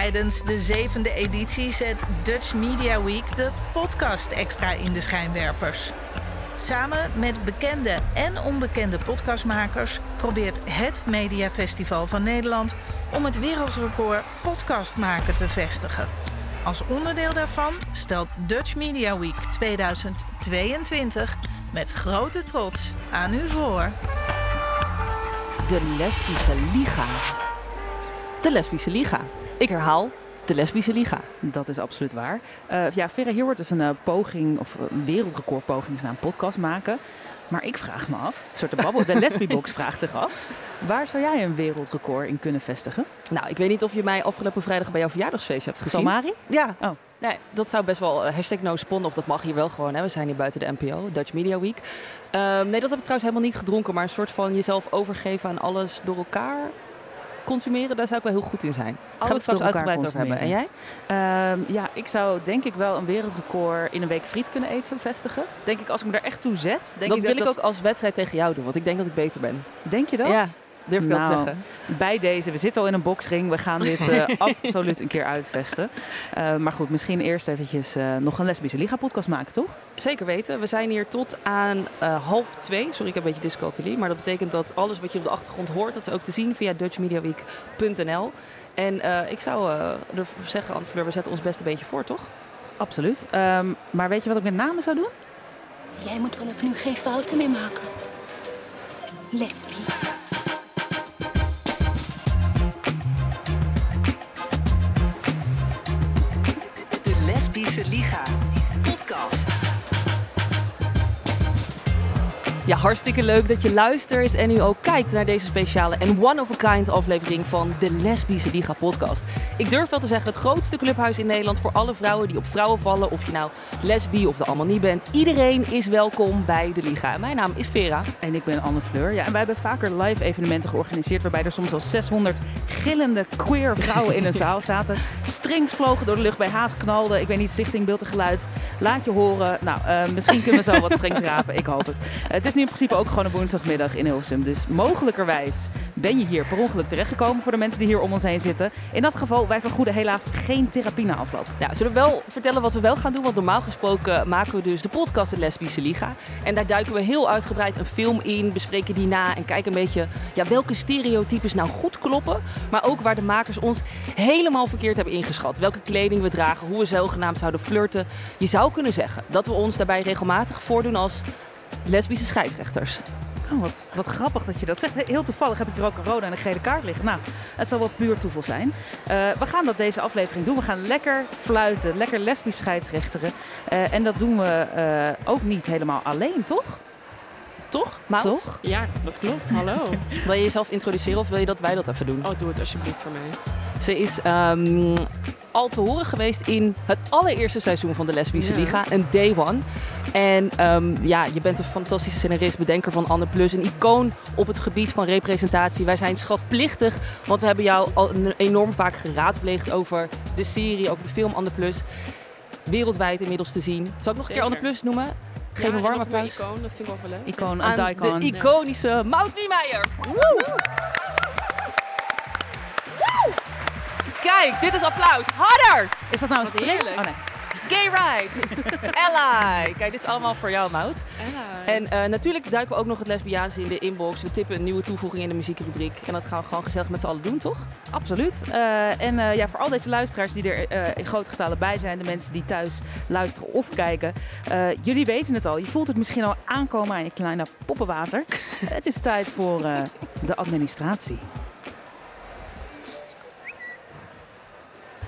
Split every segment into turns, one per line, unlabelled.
Tijdens de zevende editie zet Dutch Media Week de podcast extra in de schijnwerpers. Samen met bekende en onbekende podcastmakers probeert het Mediafestival van Nederland om het wereldrecord podcast maken te vestigen. Als onderdeel daarvan stelt Dutch Media Week 2022 met grote trots aan u voor.
De Lesbische Liga. De Lesbische Liga. Ik herhaal, de Lesbische Liga.
Dat is absoluut waar. Uh, ja, Vera Hier wordt dus een uh, poging, of een wereldrecordpoging gedaan, podcast maken. Maar ik vraag me af, een soort de babbel, de Lesbiebox vraagt zich af. Waar zou jij een wereldrecord in kunnen vestigen?
Nou, ik weet niet of je mij afgelopen vrijdag bij jouw verjaardagsfeest hebt gezien.
Salmari?
Ja. Oh. Nee, dat zou best wel uh, hashtag no spon, of dat mag hier wel gewoon. Hè. We zijn hier buiten de NPO, Dutch Media Week. Uh, nee, dat heb ik trouwens helemaal niet gedronken, maar een soort van jezelf overgeven aan alles door elkaar consumeren, daar zou ik wel heel goed in zijn. Alles Gaan we het straks uitgebreid over hebben. En jij?
Um, ja, ik zou denk ik wel een wereldrecord in een week friet kunnen eten vestigen. Denk ik, als ik me daar echt toe zet. Denk
dat
ik
wil ik ook als wedstrijd tegen jou doen, want ik denk dat ik beter ben.
Denk je dat?
Ja. Durf ik nou, dat te zeggen?
Bij deze, we zitten al in een boxring. We gaan dit uh, absoluut een keer uitvechten. Uh, maar goed, misschien eerst eventjes uh, nog een lesbische liga-podcast maken, toch?
Zeker weten. We zijn hier tot aan half twee. Sorry, ik heb een beetje dyscalculie. Maar dat betekent dat alles wat je op de achtergrond hoort, dat is ook te zien via dutchmediaweek.nl. En ik zou er zeggen, Anne Fleur, we zetten ons best een beetje voor, toch?
Absoluut. Um, maar weet je wat ik met name zou doen?
Jij moet vanaf nu geen fouten meer maken. Lesbie.
Lesbische Liga. Podcast.
Ja, hartstikke leuk dat je luistert en nu ook kijkt naar deze speciale en one-of-a-kind aflevering van de Lesbische Liga podcast. Ik durf wel te zeggen, het grootste clubhuis in Nederland voor alle vrouwen die op vrouwen vallen, of je nou lesbi of er allemaal niet bent. Iedereen is welkom bij de Liga. mijn naam is Vera.
En ik ben Anne Fleur. Ja, en wij hebben vaker live evenementen georganiseerd waarbij er soms wel 600 gillende queer vrouwen in een zaal zaten. Strings vlogen door de lucht bij haat knalden. Ik weet niet, stichting beeld en geluid. Laat je horen. Nou, uh, misschien kunnen we zo wat strings rapen. Ik hoop het. Uh, het is in principe ook gewoon een woensdagmiddag in Hilversum. Dus mogelijkerwijs ben je hier per ongeluk terechtgekomen voor de mensen die hier om ons heen zitten. In dat geval, wij vergoeden helaas geen therapie na afloop.
Ja, zullen we wel vertellen wat we wel gaan doen? Want normaal gesproken maken we dus de podcast De Lesbische Liga. En daar duiken we heel uitgebreid een film in, bespreken die na en kijken een beetje ja, welke stereotypes nou goed kloppen. Maar ook waar de makers ons helemaal verkeerd hebben ingeschat. Welke kleding we dragen, hoe we zogenaamd zouden flirten. Je zou kunnen zeggen dat we ons daarbij regelmatig voordoen als lesbische scheidsrechters.
Oh, wat, wat grappig dat je dat zegt. Heel toevallig heb ik hier ook een rode en een gele kaart liggen. Nou, het zal wel puur toeval zijn. Uh, we gaan dat deze aflevering doen. We gaan lekker fluiten, lekker lesbisch scheidsrechteren. Uh, en dat doen we uh, ook niet helemaal alleen, toch?
Toch?
Toch?
Ja, dat klopt. Hallo.
wil je jezelf introduceren of wil je dat wij dat even doen?
Oh, doe het alsjeblieft voor mij.
Ze is um, al te horen geweest in het allereerste seizoen van de Lesbische ja. Liga, een day one. En um, ja, je bent een fantastische scenarist, bedenker van Anne Plus, een icoon op het gebied van representatie. Wij zijn schatplichtig, want we hebben jou al enorm vaak geraadpleegd over de serie, over de film Anne Plus. Wereldwijd inmiddels te zien. Zal ik nog Zeker. een keer Anne Plus noemen? Geef
ja,
een warm
applaus. icoon, dat vind ik ook wel leuk.
Icoon, een
icon. De iconische Maud Wiemeijer. Woe! Kijk, dit is applaus. Harder!
Is dat nou een
heerlijk.
Oh nee.
Gay Rights. Ally. Kijk, dit is allemaal voor jou, Mout. En uh, natuurlijk duiken we ook nog het lesbiaanse in de inbox. We tippen een nieuwe toevoeging in de muziekrubriek. En dat gaan we gewoon gezellig met z'n allen doen, toch?
Absoluut. Uh, en uh, ja, voor al deze luisteraars die er in grote getalen bij zijn, de mensen die thuis luisteren of kijken. jullie weten het al. Je voelt het misschien al aankomen aan je kleine poppenwater. het is tijd voor de administratie.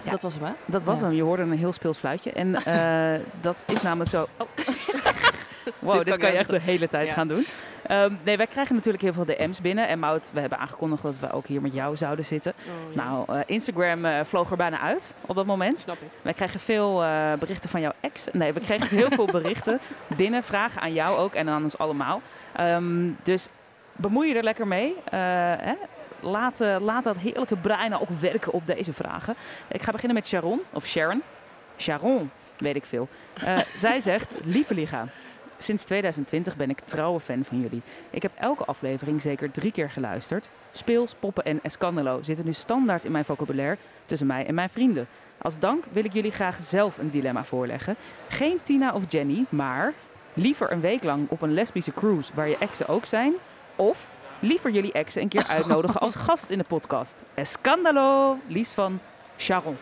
Ja. Dat was hem, hè?
Dat was
ja.
hem. Je hoorde een heel speels fluitje. En uh, dat is namelijk zo... Oh. wow, dit, dit kan je echt de hele tijd ja. gaan doen. Um, nee, wij krijgen natuurlijk heel veel DM's binnen. En Mout, we hebben aangekondigd dat we ook hier met jou zouden zitten.
Oh,
ja. Nou, uh, Instagram uh, vloog er bijna uit op dat moment.
Snap ik.
Wij krijgen veel uh, berichten van jouw ex. Nee, we kregen heel veel berichten binnen. Vragen aan jou ook en aan ons allemaal. Um, dus bemoei je er lekker mee. Hè? Laat, uh, laat, dat heerlijke brein nou ook werken op deze vragen. Ik ga beginnen met Sharon, of Sharon. Sharon, weet ik veel. Uh, zij zegt, lieve Liga, Sinds 2020 ben ik trouwe fan van jullie. Ik heb elke aflevering zeker drie keer geluisterd. Speels, poppen en escandalo zitten nu standaard in mijn vocabulaire tussen mij en mijn vrienden. Als dank wil ik jullie graag zelf een dilemma voorleggen. Geen Tina of Jenny, maar liever een week lang op een lesbische cruise waar je exen ook zijn. Of liever jullie exen een keer uitnodigen als gast in de podcast. Escandalo, liefst van Sharon.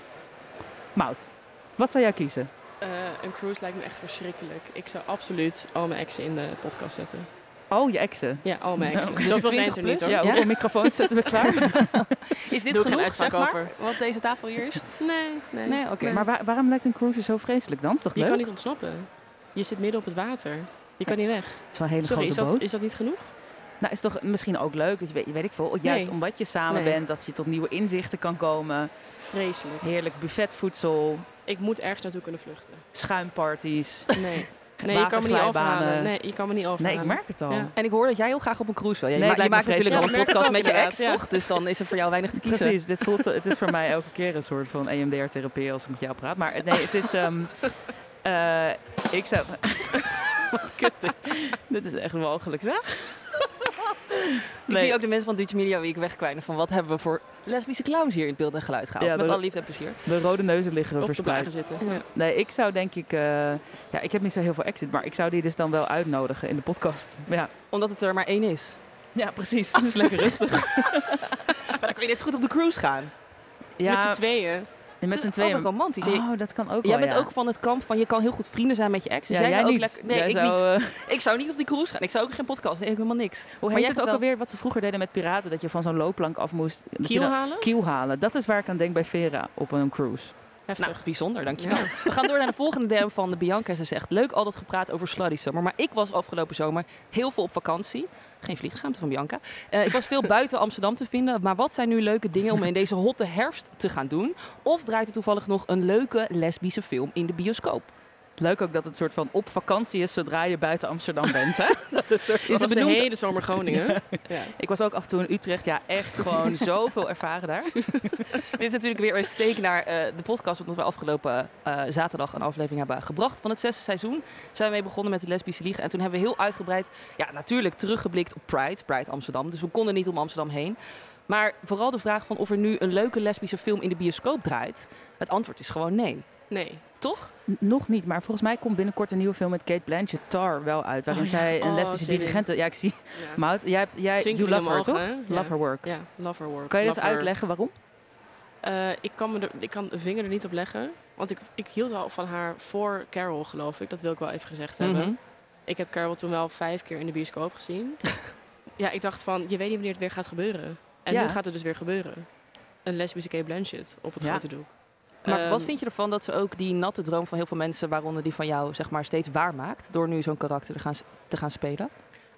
Mout, wat zou jij kiezen?
Eh, een cruise lijkt me echt verschrikkelijk. Ik zou absoluut al mijn exen in de podcast zetten.
Oh, je exen.
Ja, al mijn
Nou,
exen.
oké.
Zoveel zijn
20
het er niet
plus?
hoor.
Ja, hoeveel microfoons zetten we klaar?
Is dit
Doe
genoeg, zeg maar,
over.
wat deze tafel hier is?
Nee, nee.
Nee, oké.
Maar waar- waarom lijkt een cruise zo vreselijk dan? Is toch
Je
leuk?
kan niet ontsnappen. Je zit midden op het water. Je kan niet weg.
Het is wel een hele
Sorry, is
grote
dat,
boot.
is dat niet genoeg?
Nou, is toch misschien ook leuk dat je weet, weet ik veel, juist
Nee.
omdat je samen
Nee.
bent, dat je tot nieuwe inzichten kan komen.
Vreselijk.
Heerlijk buffetvoedsel,
Ik moet ergens naartoe kunnen vluchten.
schuimparties.
Nee. Nee, je kan me niet overhalen. Nee, je kan me niet
Nee,
overhalen.
ik merk het al.
Ja.
En ik hoor dat jij heel graag op een cruise wil. Je,
Nee,
ma- je
lijkt
maakt natuurlijk al een
Ja,
podcast met je ex, toch? Dus dan is er voor jou weinig te kiezen.
Precies, dit voelt, het is voor mij elke keer een soort van EMDR-therapie als ik met jou praat. Maar nee, het is... ehm, eh, ik zou... Wat kut. dit. Dit is echt walgelijk, zeg.
Ik zie ook de mensen van Dutch Media Week wegkwijnen van wat hebben we voor lesbische clowns hier in het beeld en geluid gehaald.
Ja,
Met
de-
alle liefde en plezier.
De rode neuzen liggen
Op
verspreid.
zitten. Ja.
Nee, ik zou denk ik... eh, ja, ik heb niet zo heel veel exit, maar ik zou die dus dan wel uitnodigen in de podcast. Ja,
Omdat het er maar één is.
ja precies. Dat is lekker rustig.
Maar dan kun je net goed op de cruise gaan.
Ja,
Met z'n tweeën.
Met
Het
z'n
is
tweeën.
romantisch.
Oh, dat kan ook
Jij
wel,
bent
ja.
ook van het kamp van je kan heel goed vrienden zijn met je ex. Dus
Ja,
jij,
jij
ook
niet.
lekker. Nee,
Jij
ik
zou,
niet.
eh,
Ik zou niet op die cruise gaan. Ik zou ook geen podcast. Nee, helemaal niks.
hoe
Maar
heet
jij
het ook alweer wat ze vroeger deden met piraten? Dat je van zo'n loopplank af moest.
Kiel halen?
Kiel halen. Dat is waar ik aan denk bij Vera op een cruise.
Heftig.
Nou, bijzonder, dankjewel.
Ja.
We gaan door naar de volgende DM van de Bianca. Ze zegt, leuk al dat gepraat over Summer. Maar ik was afgelopen zomer heel veel op vakantie. Geen vliegschaamte van Bianca. Eh, ik was veel buiten Amsterdam te vinden. Maar wat zijn nu leuke dingen om in deze hotte herfst te gaan doen? Of draait er toevallig nog een leuke lesbische film in de bioscoop?
Leuk ook dat het soort van op vakantie is zodra je buiten Amsterdam bent. Hè? dat is soort
Is
van-
het de
benoemd?
hele zomer Groningen? ja.
Ik was ook af en toe in Utrecht. Ja, echt gewoon zoveel ervaren daar.
Dit is natuurlijk weer een steek naar eh, de podcast. Omdat we afgelopen eh, zaterdag een aflevering hebben gebracht van het zesde seizoen. Zijn we mee begonnen met de lesbische liga. En toen hebben we heel uitgebreid, ja natuurlijk teruggeblikt op Pride. Pride Amsterdam. Dus we konden niet om Amsterdam heen. Maar vooral de vraag van of er nu een leuke lesbische film in de bioscoop draait. Het antwoord is gewoon nee.
Nee.
Toch?
N- Nog niet, maar volgens mij komt binnenkort een nieuwe film met Kate Blanchett, Tar, wel uit. Waarin
Oh ja.
zij een
Oh,
lesbische
in.
dirigente... Ja, ik zie...
Ja.
Mout, jij, hebt, jij
Twinkel
you
in
love her, toch? Love her work.
Ja, love her work.
Kan je
love her-
uitleggen waarom?
Eh, ik, kan me er, ik kan de vinger er niet op leggen. Want ik, ik hield wel van haar voor Carol, geloof ik. Dat wil ik wel even gezegd hebben.
Mhm.
Ik heb Carol toen wel vijf keer in de bioscoop gezien. ja, ik dacht van, je weet niet wanneer het weer gaat gebeuren. En
Ja.
nu gaat het dus weer gebeuren. Een lesbische Kate Blanchett op het
Ja.
grote doek.
Maar
Ehm,
wat vind je ervan dat ze ook die natte droom van heel veel mensen, waaronder die van jou, zeg maar, steeds waarmaakt? Door nu zo'n karakter te gaan, te gaan spelen?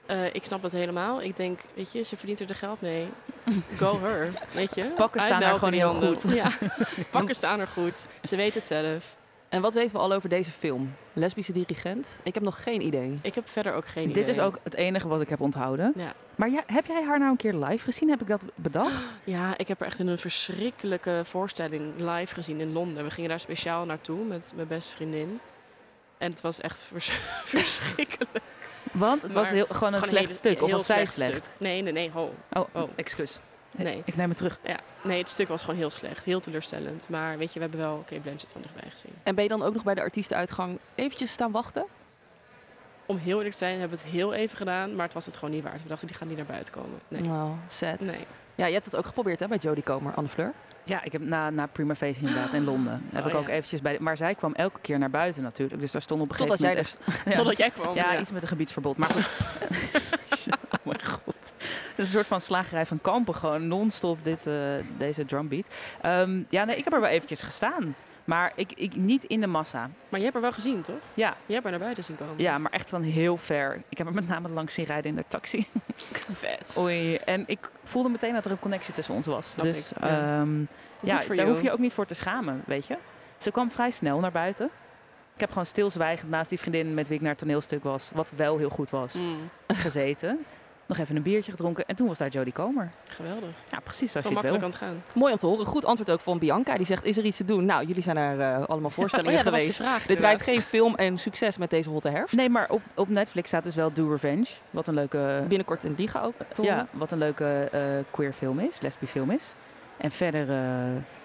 eh, ik snap dat helemaal. Ik denk, weet je, ze verdient er de geld mee. Go her, weet je.
Pakken staan
Uitmelken
gewoon heel goed.
Ja, pakken staan er goed. Ze weet het zelf.
En wat weten we al over deze film? Lesbische dirigent? Ik heb nog geen idee.
Ik heb verder ook geen idee.
Dit is ook het enige wat ik heb onthouden.
Ja.
Maar ja, heb jij haar nou een keer live gezien? Heb ik dat bedacht?
Ja, ik heb er echt in een verschrikkelijke voorstelling live gezien in Londen. We gingen daar speciaal naartoe met mijn beste vriendin. En het was echt vers- verschrikkelijk.
Want het was heel, gewoon een
Gewoon
slecht
hele-
stuk. Of was zij
slecht
slecht?
stuk. Nee, nee, nee. Ho.
Oh,
Oh.
excuus.
Nee.
Ik neem het terug.
Ja. nee, het stuk was gewoon heel slecht. Heel teleurstellend. Maar weet je, we hebben wel Kate Blanchett van dichtbij gezien.
En ben je dan ook nog bij de artiestenuitgang eventjes staan wachten?
Om heel eerlijk te zijn, hebben we het heel even gedaan. Maar het was het gewoon niet waard. We dachten, die gaan niet naar buiten komen. Nee.
Nou, sad.
Nee.
Ja, je hebt het ook geprobeerd hè, bij Jodie Comer, Anne Fleur.
Ja, ik heb na, na Prima Facie inderdaad in Londen. Heb
Oh,
ik ook
ja.
eventjes bij... Maar zij kwam elke keer naar buiten natuurlijk. Dus daar stond op een gegeven
Totdat jij
moment...
er...
ja.
Totdat jij kwam.
Ja, iets met een gebiedsverbod. Maar goed. Het is een soort van slagerij van kampen. Gewoon non-stop dit, eh, deze drumbeat. Ehm, ja, nee, ik heb er wel eventjes gestaan. Maar ik, ik, niet in de massa.
Maar je hebt er wel gezien, toch?
Ja,
Je hebt er naar buiten zien komen.
ja, maar echt van heel ver. Ik heb er met name langs zien rijden in de taxi.
Vet.
Oei. En ik voelde meteen dat er een connectie tussen ons was.
Snap
dus
ik, ja.
ehm, ja, daar
you.
hoef je ook niet voor te schamen, weet je. Ze kwam vrij snel naar buiten. Ik heb gewoon stilzwijgend naast die vriendin met wie ik naar het toneelstuk was, wat wel heel goed was,
Mm.
gezeten. Nog even een biertje gedronken. En toen was daar Jodie Comer.
Geweldig.
Ja, precies
Zo
je
makkelijk aan het gaan.
Mooi om te horen. Goed antwoord ook van Bianca. Die zegt, is er iets te doen? Nou, jullie zijn er eh, allemaal
Oh
voorstellingen
ja, dat was de
geweest.
vraag.
Dit rijdt geen film en succes met deze hotte herfst.
Nee, maar op, op Netflix staat dus wel Do Revenge. Wat een leuke,
Binnenkort in Liga ook.
ja,
horen.
wat een leuke eh, queer film is, lesbi film is. En verder, eh,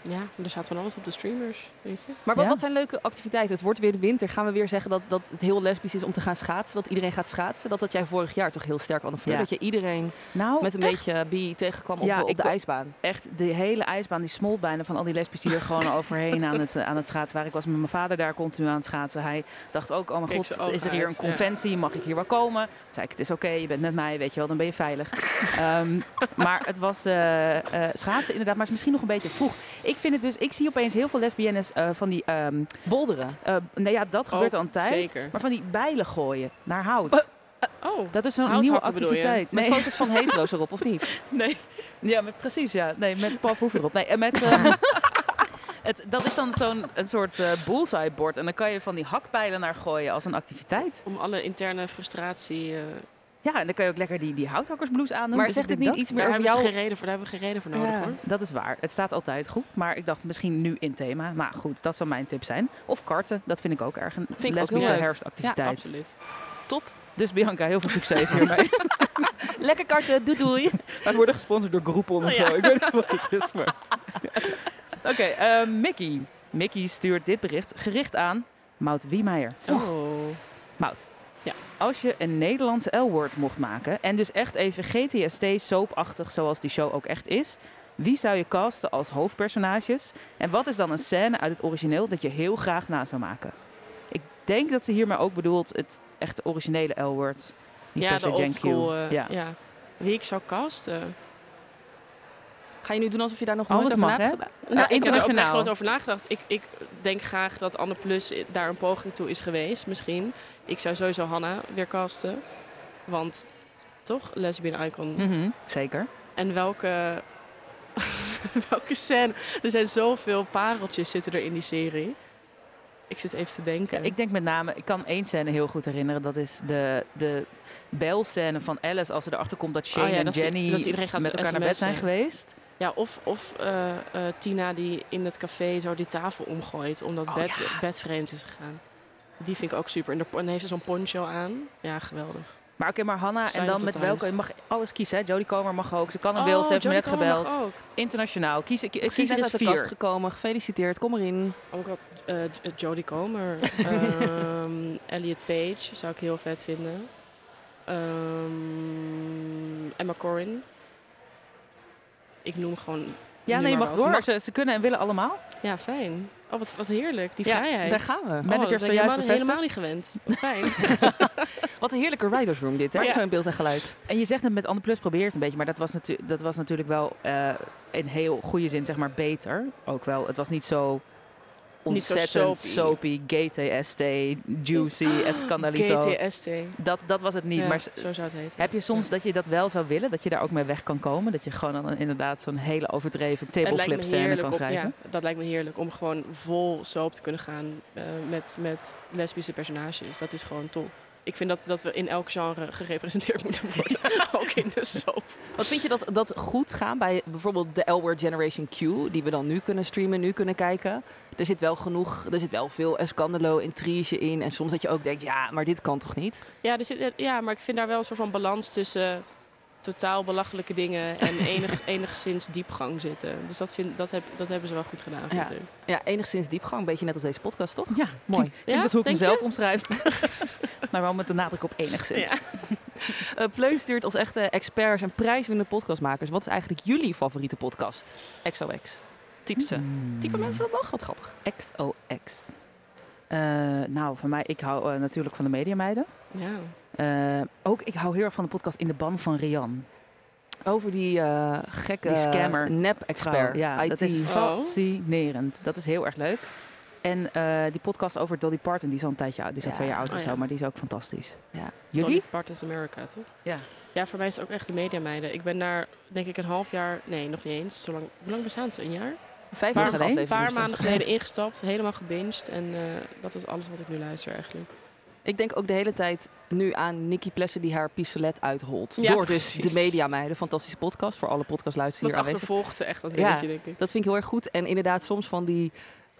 Ja, er staat van alles op de streamers, weet je.
Maar wat,
Ja.
wat zijn leuke activiteiten? Het wordt weer de winter. Gaan we weer zeggen dat, dat het heel lesbisch is om te gaan schaatsen? Dat iedereen gaat schaatsen? Dat had jij vorig jaar toch heel sterk aan de
Ja.
Dat je iedereen
nou
met een
echt,
beetje bi tegenkwam op,
Ja,
op de ijsbaan.
echt de hele ijsbaan die smolt bijna van al die lesbisch die er gewoon overheen aan het, aan het schaatsen waren. Ik was met mijn vader daar continu aan het schaatsen. Hij dacht ook, oh mijn god, is er hier een conventie? Mag ik hier wel komen? Toen zei ik, het is oké, je bent met mij, weet je wel, dan ben je veilig. Ehm, maar het was eh, eh, schaatsen inderdaad, maar het is misschien nog een beetje vroeg. Ik vind het dus, ik zie opeens heel veel lesbiennes eh, van die, ehm
Bolderen.
eh, nou ja, dat gebeurt al een tijd.
Zeker.
Maar van die bijlen gooien naar hout.
Oh,
Dat is zo'n
Houthakken
nieuwe activiteit.
Met
Nee.
foto's van hetero's erop, of niet?
Nee, ja, met, precies, ja. Nee, met Paul Verhoeven erop. Nee, en met... ehm, het, dat is dan zo'n een soort eh bullseye bord. En dan kan je van die hakpijlen naar gooien als een activiteit.
om alle interne frustratie... eh
Ja, en dan kan je ook lekker die, die houthakkersblouse aandoen.
Maar
Dus
zegt
denk
niet
dat-
iets meer
daar,
over jou?
geen reden voor, daar hebben we geen reden voor nodig
Ja.
hoor.
Dat is waar. Het staat altijd goed. Maar ik dacht misschien nu in thema. Maar goed, dat zou mijn tip zijn. Of karten. Dat vind ik ook erg een
heel
lesbische herfstactiviteit.
Absoluut.
dus Bianca, heel veel succes hiermee.
Lekker karten, doei doei.
Wij worden gesponsord door Groupon of
Oh ja.
Ik weet niet wat het is, maar... Oké, eh, Mickey. Mickey stuurt dit bericht gericht aan Mout Wiemeijer.
Oh.
Mout.
Ja.
Als je een Nederlandse L-woord mocht maken en dus echt even GTST soapachtig zoals die show ook echt is, wie zou je casten als hoofdpersonages? En wat is dan een scène uit het origineel dat je heel graag na zou maken? Ik denk dat ze hiermee ook bedoelt het echt originele L-woord. Niet
Ja, de old school. eh,
ja.
ja. Wie ik zou casten?
Ga je nu doen alsof je daar nog nooit over
mag,
na
hè?
hebt?
Nou, ik heb er ook
internationaal.
echt nooit over nagedacht. Ik, ik denk graag dat Anne Plus daar een poging toe is geweest, misschien. Ik zou sowieso Hanna weer casten. Want, toch? Lesbian icon.
Mhm, Zeker.
En welke... welke scène? Er zijn zoveel pareltjes zitten er in die serie. Ik zit even te denken.
Ik denk met name, ik kan één scène heel goed herinneren. Dat is de, de belscène van Alice als ze erachter komt dat Shane
Oh ja,
en
dat
Jenny
dat iedereen gaat
met elkaar naar bed zijn geweest.
Ja, of, of eh, eh, Tina die in het café zo die tafel omgooit omdat
Oh,
bed,
ja.
bed vreemd is gegaan. Die vind ik ook super. En, dan heeft ze zo'n poncho aan. Ja, geweldig.
Maar oké, maar Hanna, en dan met welke? Je mag alles kiezen, hè? Jodie Comer mag ook. Ze kan een wil, ze heeft me net
Comer
gebeld.
mag ook.
Internationaal. Kies, ik
Precies
kies er
uit de kast
vier.
gekomen. Gefeliciteerd, kom erin.
Oh my god, eh, Jodie Comer. Ehm, Elliot Page zou ik heel vet vinden. Ehm, Emma Corrin. Ik noem gewoon...
Ja, nee, je mag
wat.
door. Ze, ze kunnen en willen allemaal.
Ja, fijn. Oh, wat, wat heerlijk. Die
Ja,
vrijheid.
Daar gaan we.
Manager
oh, ik
zojuist
helemaal, helemaal niet gewend. Wat fijn.
Wat een heerlijke writers room dit, hè?
Ja.
Zo in beeld en geluid.
En je zegt het met Anne Plus probeert een beetje, maar dat was, natu dat was natuurlijk wel eh, in heel goede zin, zeg maar, beter. Ook wel. Het was Niet zo ontzettend
soapy.
soapy, gay TST, juicy, escandalito.
GTST.
Dat, dat was het niet.
Ja,
maar
zo zou het heten.
heb je soms dat je dat wel zou willen? Dat je daar ook mee weg kan komen? Dat je gewoon dan inderdaad zo'n hele overdreven tableflip scène kan schrijven?
Ja, dat lijkt me heerlijk om gewoon vol soap te kunnen gaan eh, met, met lesbische personages. Dat is gewoon top. Ik vind dat, dat we in elk genre gerepresenteerd moeten worden. Ook in de soap.
Wat vind je dat, dat goed gaan bij bijvoorbeeld de L-Word Generation Q, die we dan nu kunnen streamen, nu kunnen kijken? Er zit wel genoeg, er zit wel veel escandalo, intrige in. En soms dat je ook denkt, ja, maar dit kan toch niet?
Ja, er zit, ja, maar ik vind daar wel een soort van balans tussen totaal belachelijke dingen en enig, enigszins diepgang zitten. Dus dat, vind, dat, heb, dat hebben ze wel goed gedaan, vind
Ja.
ik.
Ja, enigszins diepgang, een beetje net als deze podcast, toch?
Ja,
Mooi.
Klinkt
Ja,
als hoe ik mezelf
je?
omschrijf. maar wel met de nadruk op enigszins.
Ja.
Uh, Pleun stuurt als echte experts en prijswinnende podcastmakers. Wat is eigenlijk jullie favoriete podcast? XOX. Type ze.
Hmm.
Type mensen dat nog? Wat grappig.
XOX. Eh, nou, van mij, ik hou eh, natuurlijk van de Mediameiden.
Ja.
Eh, ook, ik hou heel erg van de podcast In de Ban van Rian.
Over die gekke
Die scammer
nep-expert.
Ja,
IT.
dat is
Oh.
fascinerend. Dat is heel erg leuk. En die podcast over Dolly Parton, die is al een tijdje oud. Die is al
Ja.
twee jaar oud
Oh
of zo, maar die is ook fantastisch.
Ja.
Jullie?
Dolly Parton's America, toch?
Ja.
Ja, voor mij is het ook echt de mediameiden. Ik ben daar, denk ik, een half jaar... Nee, nog niet eens. Zo lang, hoe lang bestaan ze? Een jaar?
Vijf jaar
geleden?
Een paar maanden geleden ingestapt, helemaal gebinged. En eh, dat is alles wat ik nu luister eigenlijk.
Ik denk ook de hele tijd nu aan Nikki Plessen die haar pistolet uitholt.
Ja,
Door dus de Mediameiden. Fantastische podcast voor alle podcastluisteraars
Dat
hier aanwezig.
achtervolgt ze echt, dat
Ja.
denk ik.
Dat vind ik heel erg goed. En inderdaad, soms van die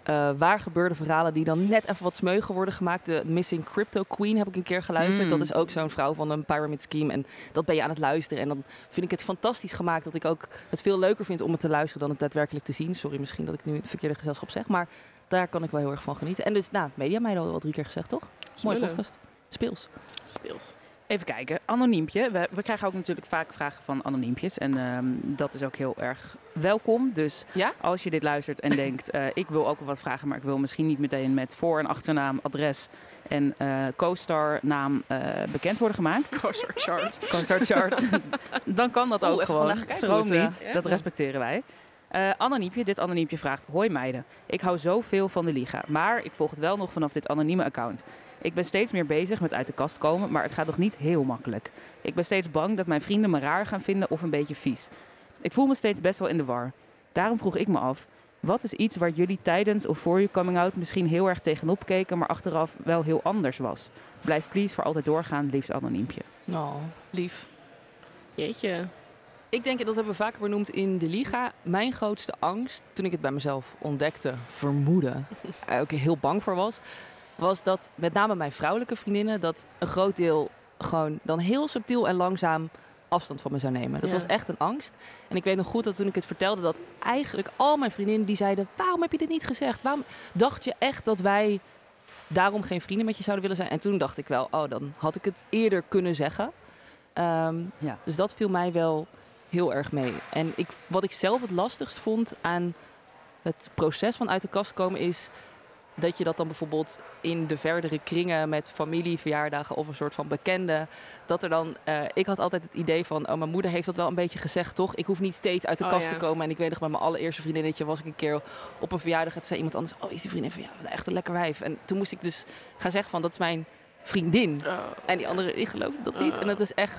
eh waar gebeurde verhalen die dan net even wat smeugen worden gemaakt. De Missing Crypto Queen heb ik een keer geluisterd.
Mm.
Dat is ook zo'n vrouw van een pyramid scheme. En dat ben je aan het luisteren. En dan vind ik het fantastisch gemaakt dat ik ook het veel leuker vind om het te luisteren dan het daadwerkelijk te zien. Sorry misschien dat ik nu het verkeerde gezelschap zeg. Maar daar kan ik wel heel erg van genieten. En dus, nou, Media mij al drie keer gezegd, toch? Mooie podcast. Speels.
Speels.
Even kijken, anoniempje. We, we krijgen ook natuurlijk vaak vragen van anoniempjes. En ehm, dat is ook heel erg welkom. Dus
Ja?
als je dit luistert en denkt, eh, ik wil ook wel wat vragen, maar ik wil misschien niet meteen met voor- en achternaam, adres en eh co-star naam eh, bekend worden gemaakt.
Grocer chart.
Co-star chart. Dan kan dat
Oeh,
ook gewoon. Schroom niet,
ja.
dat respecteren wij. Eh anoniempje, dit anoniempje vraagt, hoi meiden. Ik hou zoveel van de Liga, maar ik volg het wel nog vanaf dit anonieme account. Ik ben steeds meer bezig met uit de kast komen, maar het gaat nog niet heel makkelijk. Ik ben steeds bang dat mijn vrienden me raar gaan vinden of een beetje vies. Ik voel me steeds best wel in de war. Daarom vroeg ik me af, wat is iets waar jullie tijdens of voor je coming out misschien heel erg tegenop keken, maar achteraf wel heel anders was? Blijf please voor altijd doorgaan, liefst anoniempje.
Oh, lief.
Jeetje.
Ik denk, dat hebben we vaker benoemd in de Liga. Mijn grootste angst, toen ik het bij mezelf ontdekte, vermoeden, er ook heel bang voor was, was dat met name mijn vrouwelijke vriendinnen, dat een groot deel gewoon dan heel subtiel en langzaam afstand van me zou nemen. Dat
Ja.
was echt een angst. En ik weet nog goed dat toen ik het vertelde, dat eigenlijk al mijn vriendinnen die zeiden, waarom heb je dit niet gezegd? Waarom dacht je echt dat wij daarom geen vrienden met je zouden willen zijn? En toen dacht ik wel, oh, dan had ik het eerder kunnen zeggen. Ehm,
Ja.
Dus dat viel mij wel heel erg mee. En ik, wat ik zelf het lastigst vond aan het proces van uit de kast komen is dat je dat dan bijvoorbeeld in de verdere kringen met familie, verjaardagen of een soort van bekenden, dat er dan, eh, ik had altijd het idee van, oh mijn moeder heeft dat wel een beetje gezegd, toch? Ik hoef niet steeds uit de
Oh,
kast
ja.
te komen. En ik weet nog bij mijn allereerste vriendinnetje was ik een keer op een verjaardag en toen zei iemand anders, oh is die vriendin van jou echt een lekker wijf? En toen moest ik dus gaan zeggen van, dat is mijn vriendin.
Oh.
En die andere, die geloofde dat niet. En dat is echt,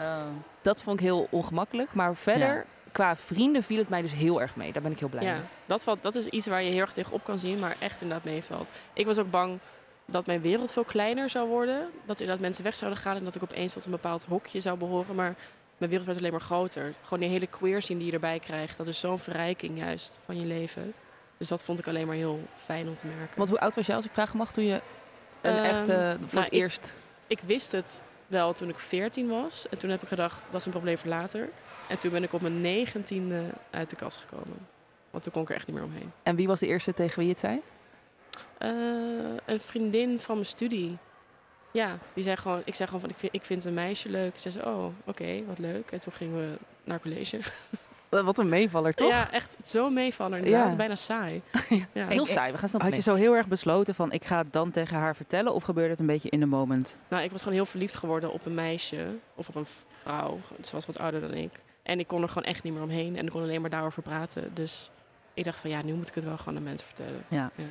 dat vond ik heel ongemakkelijk. Maar verder,
Ja.
Qua vrienden viel het mij dus heel erg mee. Daar ben ik heel blij
Ja,
mee.
dat, valt, dat is iets waar je heel erg tegen op kan zien, maar echt inderdaad meevalt. Ik was ook bang dat mijn wereld veel kleiner zou worden. Dat inderdaad mensen weg zouden gaan en dat ik opeens tot een bepaald hokje zou behoren. Maar mijn wereld werd alleen maar groter. Gewoon die hele queer scene die je erbij krijgt, dat is zo'n verrijking juist van je leven. Dus dat vond ik alleen maar heel fijn om te merken.
Want hoe oud was jij als ik vragen mag toen je een
Ehm,
echte, voor
nou,
het
ik-
eerst...
Ik wist het wel toen ik 14 was. En toen heb ik gedacht, dat is een probleem voor later. En toen ben ik op mijn negentiende uit de kast gekomen. Want toen kon ik er echt niet meer omheen.
En wie was de eerste tegen wie je het zei?
Eh, een vriendin van mijn studie. Ja, die zei gewoon, ik zei gewoon van, ik vind, ik vind een meisje leuk. Ze zei, oh, oké, wat leuk. En toen gingen we naar college.
Eh, Wat een meevaller, toch?
Ja, echt zo meevallen. Inderdaad,
Ja.
Het is bijna saai. ja.
Heel
Ik-
saai, we gaan snel
Had je zo heel erg besloten van ik ga het dan tegen haar vertellen of gebeurde het een beetje in de moment?
Nou, ik was gewoon heel verliefd geworden op een meisje. Of op een vrouw. Ze was wat ouder dan ik. En ik kon er gewoon echt niet meer omheen. En ik kon alleen maar daarover praten. Dus ik dacht van, ja, nu moet ik het wel gewoon aan mensen vertellen.
Ja.
Ja.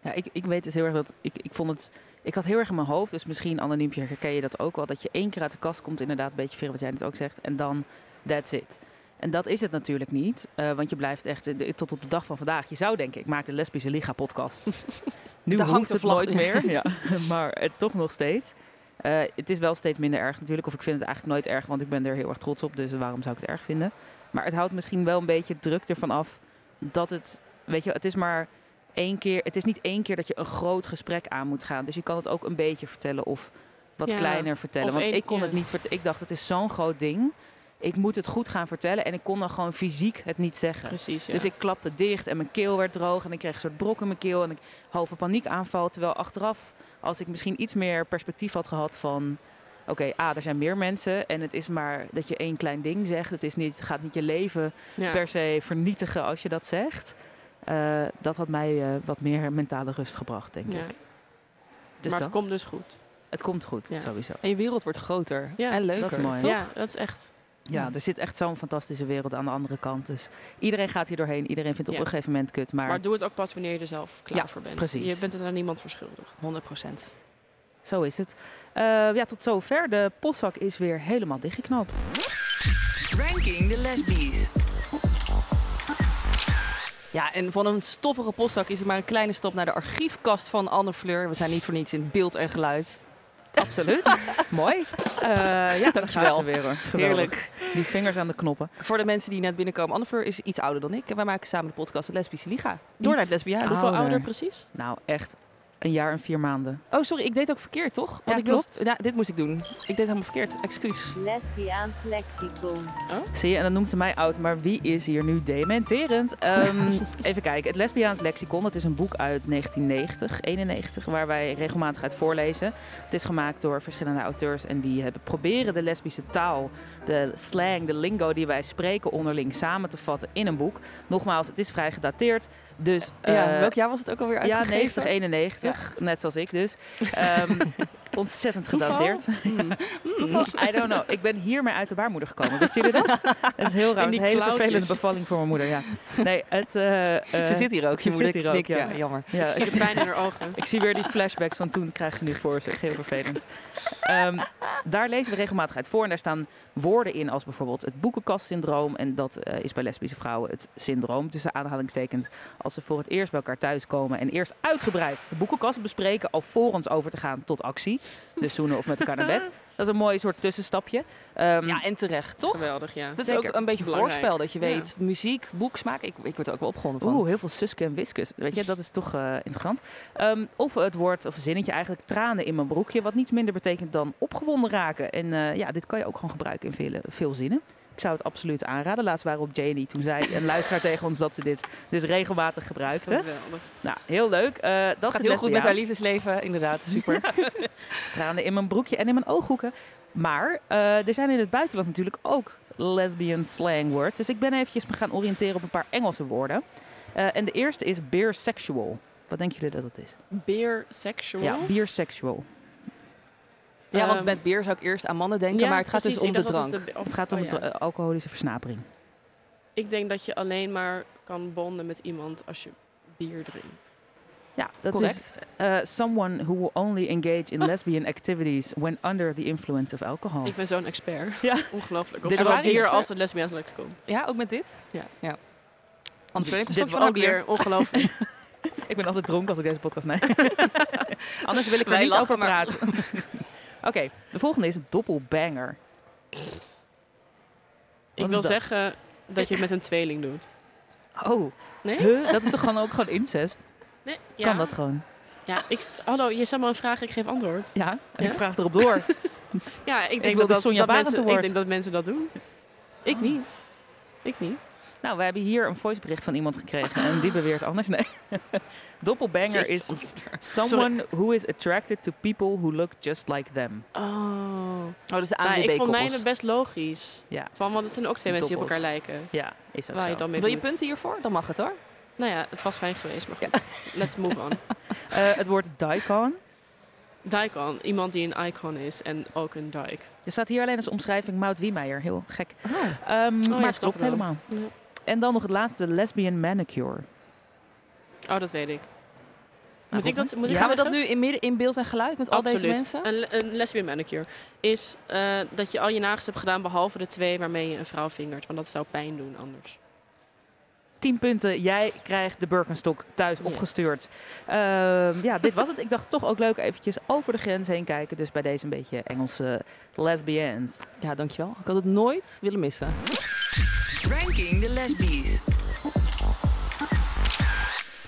Ja, ik, ik weet dus heel erg dat ik, ik vond het. Ik had heel erg in mijn hoofd, dus misschien anoniempje herken je dat ook wel. Dat je één keer uit de kast komt, inderdaad, een beetje veel wat jij net ook zegt. En dan, that's it. En dat is het natuurlijk niet. eh, want je blijft echt eh, tot op de dag van vandaag. Je zou denken, ik maak de Lesbische Liga podcast. nu
Daar hangt
het nooit meer. ja. Maar het toch nog steeds. Eh, het is wel steeds minder erg natuurlijk. Of ik vind het eigenlijk nooit erg, want ik ben er heel erg trots op. Dus waarom zou ik het erg vinden? Maar het houdt misschien wel een beetje druk ervan af dat het, weet je, het is maar één keer. Het is niet één keer dat je een groot gesprek aan moet gaan. Dus je kan het ook een beetje vertellen of wat
Ja,
kleiner vertellen. Want
één-
ik kon
ja.
het niet vertellen. Ik dacht, het is zo'n groot ding. Ik moet het goed gaan vertellen. En ik kon dan gewoon fysiek het niet zeggen.
Precies, ja.
Dus ik klapte dicht en mijn keel werd droog. En ik kreeg een soort brok in mijn keel. En ik halve paniekaanval. Terwijl achteraf, als ik misschien iets meer perspectief had gehad van... Oké, ah, er zijn meer mensen. En het is maar dat je één klein ding zegt. Het, is niet, het gaat niet je leven
ja.
per se vernietigen als je dat zegt. Eh, dat had mij eh, wat meer mentale rust gebracht, denk
Ja.
ik. Dus
maar
dat,
het komt dus goed.
het komt goed,
Ja.
sowieso.
En je wereld wordt groter
Ja,
en leuker,
dat is mooi.
toch?
Ja, dat is echt.
Ja, er zit echt zo'n fantastische wereld aan de andere kant. Dus iedereen gaat hier doorheen. Iedereen vindt het op een gegeven moment kut. Maar,
Maar doe het ook pas wanneer je er zelf klaar
Ja,
voor bent.
precies.
Je bent het aan niemand verschuldigd.
100 procent.
zo is het. Eh, ja, tot zover. De postzak is weer helemaal dichtgeknoopt.
Ranking the Lesbies.
Ja, en van een stoffige postzak is het maar een kleine stap naar de archiefkast van Anne Fleur. We zijn niet voor niets in beeld en geluid.
Absoluut. Mooi. Eh, ja, gaan
Dankjewel.
ze weer hoor. Geweldig.
Heerlijk.
Die vingers aan de knoppen.
Voor de mensen die net binnenkomen, Annefleur is iets ouder dan ik. En wij maken samen de podcast De Lesbische Liga. Door naar het lesbiaans.
Ah.
Hoeveel
ouder
precies?
Nou, echt een jaar en vier maanden.
Oh, sorry, ik deed ook verkeerd, toch?
Ja,
ik
klopt.
ja, dit moest ik doen. Ik deed helemaal verkeerd. Excuus.
Lesbiaans lexicon.
Zie je, en dan noemt ze mij oud, maar wie is hier nu dementerend? Ehm, even kijken, het Lesbiaans Lexicon, dat is een boek uit 1990, 91, waar wij regelmatig uit voorlezen. Het is gemaakt door verschillende auteurs en die hebben proberen de lesbische taal, de slang, de lingo die wij spreken onderling samen te vatten in een boek. Nogmaals, het is vrij gedateerd, dus...
ja,
eh,
welk jaar was het ook alweer
ja,
uitgegeven?
90, 91, net zoals ik dus. Ehm, ontzettend
Toeval?
gedateerd.
Hmm.
Toeval? I don't know. Ik ben hiermee uit de baarmoeder gekomen. Wisten jullie dat? Dat is heel raar. Een hele
klauwtjes.
vervelende bevalling voor mijn moeder. Ja. Nee, het... eh, eh,
Ze zit hier ook.
ze
moeder
zit hier ook, ja.
ja. Jammer.
Ja,
Ik zie pijn in haar ogen.
ik zie weer die flashbacks van toen krijgt ze nu voor zich. Heel vervelend. Ehm, daar lezen we regelmatig uit voor. En daar staan woorden in als bijvoorbeeld het boekenkastsyndroom. En dat eh, is bij lesbische vrouwen het syndroom. Tussen aanhalingstekens. Als ze voor het eerst bij elkaar thuiskomen. En eerst uitgebreid de boekenkast bespreken. Alvorens over te gaan tot actie. Dus zoenen of met elkaar naar bed. Dat is een mooi soort tussenstapje. Ehm,
Ja, en terecht, toch?
Geweldig, ja.
Dat is
Zeker.
ook een beetje
Belangrijk.
voorspel. Dat je
Ja.
weet, muziek, boeksmaak. Ik, ik word er ook wel opgewonden van.
Oeh, heel veel Suske en Wiskus. Weet je, dat is toch eh, interessant. Ehm, of het woord, of een zinnetje eigenlijk, tranen in mijn broekje. Wat niets minder betekent dan opgewonden raken. En eh, ja, dit kan je ook gewoon gebruiken in vele, veel zinnen. Ik zou het absoluut aanraden. Laatst waren we op Janie. Toen zei een luisteraar tegen ons dat ze dit dus regelmatig gebruikte.
Geweldig.
Nou, heel leuk. Eh, dat
Het gaat heel goed met haar liefdesleven. Inderdaad, super.
Tranen in mijn broekje en in mijn ooghoeken. Maar eh, er zijn in het buitenland natuurlijk ook lesbian slang words. Dus ik ben eventjes me gaan oriënteren op een paar Engelse woorden. Eh, en de eerste is beersexual. Wat denken jullie dat dat is?
Beer sexual.
Ja, beersexual.
Ja, want
Ehm,
met bier zou ik eerst aan mannen denken.
ja,
maar het gaat
precies.
dus om de drank.
het de- of-
Het gaat om
oh,
de
ja.
alcoholische versnapering.
Ik denk dat je alleen maar kan bonden met iemand als je bier drinkt.
Ja, dat
Correct.
is eh, someone who will only engage in lesbian activities when under the influence of alcohol.
Ik ben zo'n expert.
Ja.
Ongelooflijk.
Dit
Dit
was
expert.
als het lesbiaans lexicon.
Ja, ook met dit?
Ja.
ja. Anders ik
Dit
een
was
Ook weer ongelooflijk.
Ik ben altijd dronken als ik deze podcast neem. Anders wil ik er
Wij
niet
lachen,
over
maar-
praten. Oké, de volgende is doppelbanger.
ik wil
dat?
zeggen dat je het met een tweeling doet.
Oh,
Nee?
huh? dat is toch gewoon ook gewoon incest?
Nee? Ja.
Kan dat gewoon?
Ja, ik, hallo, je stelt me een vraag, ik geef antwoord.
Ja, en
Ja?
ik vraag erop door.
Ja, ik denk,
de
dat, dat,
Sonja
dat mensen, ik denk dat mensen dat doen. Ik
Oh.
niet. Ik niet.
Nou, we hebben hier een voicebericht van iemand gekregen en die beweert anders. Nee. Doppelbanger is someone who is attracted to people who look just like them.
Oh.
Oh, dus de
Nou, ik vond mijne best logisch.
Ja.
Van, want het zijn ook twee mensen die op elkaar lijken.
Ja, is ook
Waar je
zo.
dan mee
Wil je punten hiervoor? Dan mag het hoor.
Nou ja, het was fijn geweest, maar goed. Let's move on.
Eh, het woord daikon.
Daikon, iemand die een icon is en ook een dike.
Er staat hier alleen als omschrijving Mout Wiemeyer. Heel gek. Ehm,
Oh ja,
maar het klopt helemaal.
Ja.
En dan nog het laatste, lesbian manicure.
Oh, dat weet ik.
Nou,
Moet ik dat, moet ik
Gaan we
dat
nu in midden in beeld en geluid met al deze
Absoluut.
mensen?
Een, een lesbian manicure is eh, dat je al je nagels hebt gedaan behalve de twee waarmee je een vrouw vingert. Want dat zou pijn doen anders.
10 punten. Jij krijgt de Birkenstock thuis
Yes.
opgestuurd. Ehm, ja, dit was het. Ik dacht toch ook leuk eventjes over de grens heen kijken. Dus bij deze een beetje Engelse lesbians.
Ja, dankjewel. Ik had het nooit willen missen.
Ranking the Lesbies.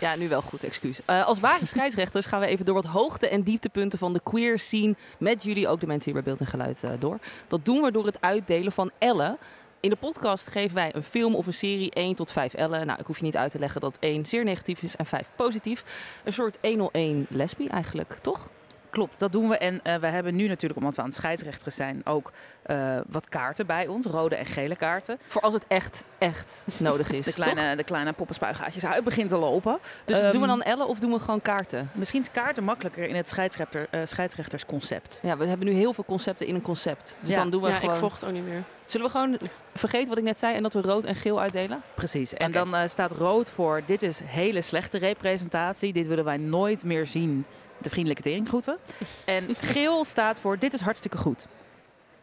Ja, nu wel goed, excuus. Eh, als ware scheidsrechters gaan we even door wat hoogte- en dieptepunten van de queer scene met jullie, ook de mensen hier bij Beeld en Geluid, eh, door. Dat doen we door het uitdelen van Ellen. In de podcast geven wij een film of een serie 1 tot 5 Ellen. Nou, ik hoef je niet uit te leggen dat 1 zeer negatief is en 5 positief. Een soort 101 lesbie eigenlijk, toch?
Klopt, dat doen we. En eh, we hebben nu natuurlijk, omdat we aan het scheidsrechters zijn, ook eh, wat kaarten bij ons. Rode en gele kaarten.
Voor als het echt, echt nodig is,
De
toch?
kleine, de kleine poppenspuigaatjes begint te lopen.
Dus
Ehm,
doen we dan Ellen of doen we gewoon kaarten?
Misschien is kaarten makkelijker in het scheidsrechter, eh, scheidsrechtersconcept.
Ja, we hebben nu heel veel concepten in een concept. Dus
Ja.
dan doen we
ja,
gewoon...
ik vocht ook niet meer.
Zullen we gewoon vergeten wat ik net zei en dat we rood en geel uitdelen?
Precies. En dan eh, staat rood voor, dit is hele slechte representatie. Dit willen wij nooit meer zien. De vriendelijke teringgroeten. En geel staat voor, dit is hartstikke goed.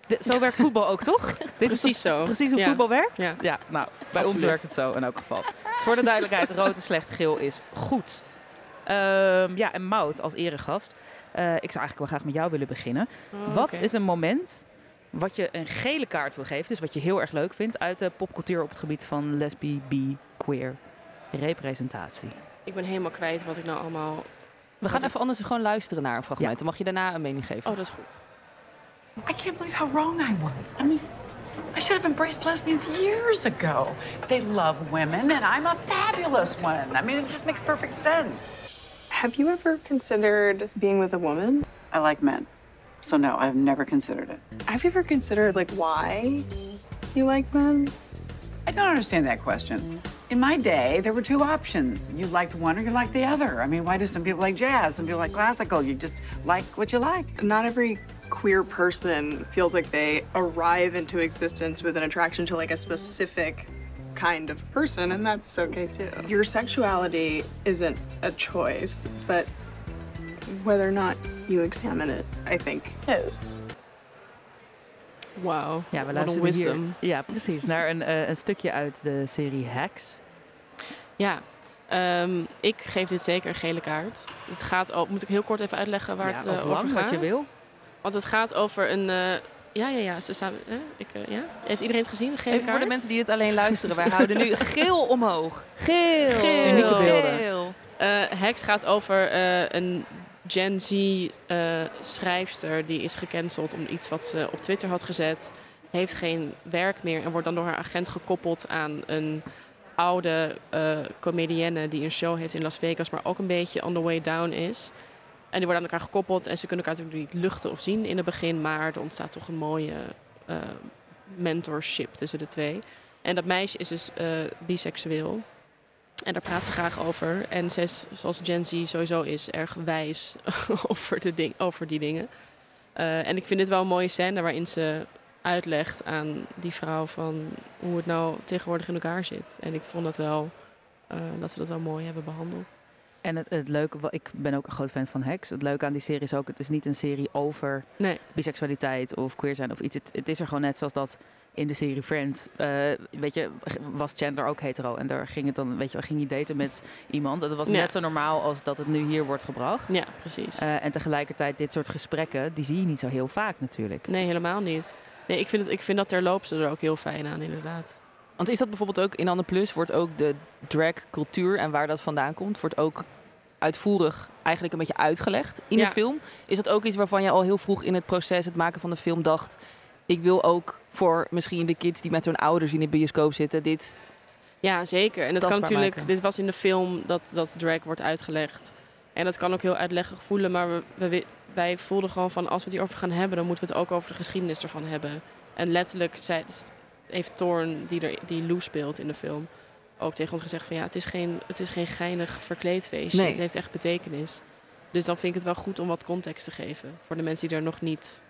De- zo werkt voetbal ook, toch? Dit is
Precies zo.
toch precies hoe
Ja.
voetbal werkt?
Ja.
Ja, nou, bij ons werkt het zo in elk geval. Dus voor de duidelijkheid, rood is slecht, geel is goed. Ehm, ja, en Mout als eregast. Eh, ik zou eigenlijk wel graag met jou willen beginnen.
Oh,
Wat is een moment wat je een gele kaart wil geven, dus wat je heel erg leuk vindt uit de popcultuur op het gebied van lesbi, bi, queer representatie?
Ik ben helemaal kwijt wat ik nou allemaal...
We gaan even anders gewoon luisteren naar een fragment. Dan mag je daarna een mening geven.
Oh, dat is goed.
I can't believe how wrong I was. I mean, I should have embraced lesbians years ago. They love women, and I'm a fabulous one. I mean, it just makes perfect sense.
Have you ever considered being with a woman?
I like men. So, no, I've never considered it.
Have you ever considered like why you like men?
I don't understand that question. In my day, there were two options. You liked one or you liked the other. I mean, why do some people like jazz? Some people like classical. You just like what you like.
Not every queer person feels like they arrive into existence with an attraction to like a specific kind of person, and that's okay too. Your sexuality isn't a choice, but whether or not you examine it, I think is.
Wauw.
Ja, we
Wat een
luisteren
wisdom.
hier. Ja, precies. Naar een, eh, een stukje uit de serie Hacks.
Ja. Ehm, ik geef dit zeker een gele kaart. Het gaat over, moet ik heel kort even uitleggen waar
ja,
het
of
over
lang,
gaat?
wat je wil.
Want het gaat over een... eh, ja, ja, ja. Ze staan, ik, eh, ja. Heeft iedereen het gezien? Gele
Even voor de
kaart?
mensen die het alleen luisteren. Wij houden nu geel omhoog. Geel.
Geel.
Unieke beelden.
Geel.
Hex gaat over een Gen Z schrijfster die is gecanceld om iets wat ze op Twitter had gezet. Heeft geen werk meer en wordt dan door haar agent gekoppeld aan een oude eh comedienne die een show heeft in Las Vegas, maar ook een beetje on the way down is. En die worden aan elkaar gekoppeld en ze kunnen elkaar natuurlijk niet luchten of zien in het begin, maar er ontstaat toch een mooie eh, mentorship tussen de twee. En dat meisje is dus eh, biseksueel. En daar praat ze graag over. En ze is, zoals Gen Z sowieso is, erg wijs over, de ding, over die dingen. En ik vind dit wel een mooie scène waarin ze uitlegt aan die vrouw van hoe het nou tegenwoordig in elkaar zit. En ik vond dat wel, eh, dat ze dat wel mooi hebben behandeld.
En het, het leuke, ik ben ook een groot fan van Hacks. Het leuke aan die serie is ook, het is niet een serie over
Nee,
biseksualiteit of queer zijn of iets. Het, het is er gewoon net zoals dat in de serie Friends. eh, weet je, was Chandler ook hetero. En daar ging het dan, weet je, ging hij daten met iemand. En dat was
Ja.
net zo normaal als dat het nu hier wordt gebracht.
ja, precies.
Eh, en tegelijkertijd, dit soort gesprekken, die zie je niet zo heel vaak natuurlijk.
nee, helemaal niet. Nee, ik vind, het, ik vind dat terloops er ook heel fijn aan, inderdaad.
Want is dat bijvoorbeeld ook in Anne Plus, wordt ook de drag-cultuur en waar dat vandaan komt, wordt ook uitvoerig eigenlijk een beetje uitgelegd in
Ja.
de film. Is dat ook iets waarvan je al heel vroeg in het proces, het maken van de film, dacht: ik wil ook voor misschien de kids die met hun ouders in de bioscoop zitten, dit.
Ja, zeker. En het kan natuurlijk,
maken.
dit was in de film dat, dat drag wordt uitgelegd. En dat kan ook heel uitleggig voelen, maar we, we- wij voelden gewoon van als we het hierover gaan hebben, dan moeten we het ook over de geschiedenis ervan hebben. En letterlijk zei, heeft Thorn, die, er, die Lou speelt in de film, ook tegen ons gezegd van ja, het is geen, het is geen geinig verkleedfeestje.
Nee.
Het heeft echt betekenis. Dus dan vind ik het wel goed om wat context te geven voor de mensen die er nog niet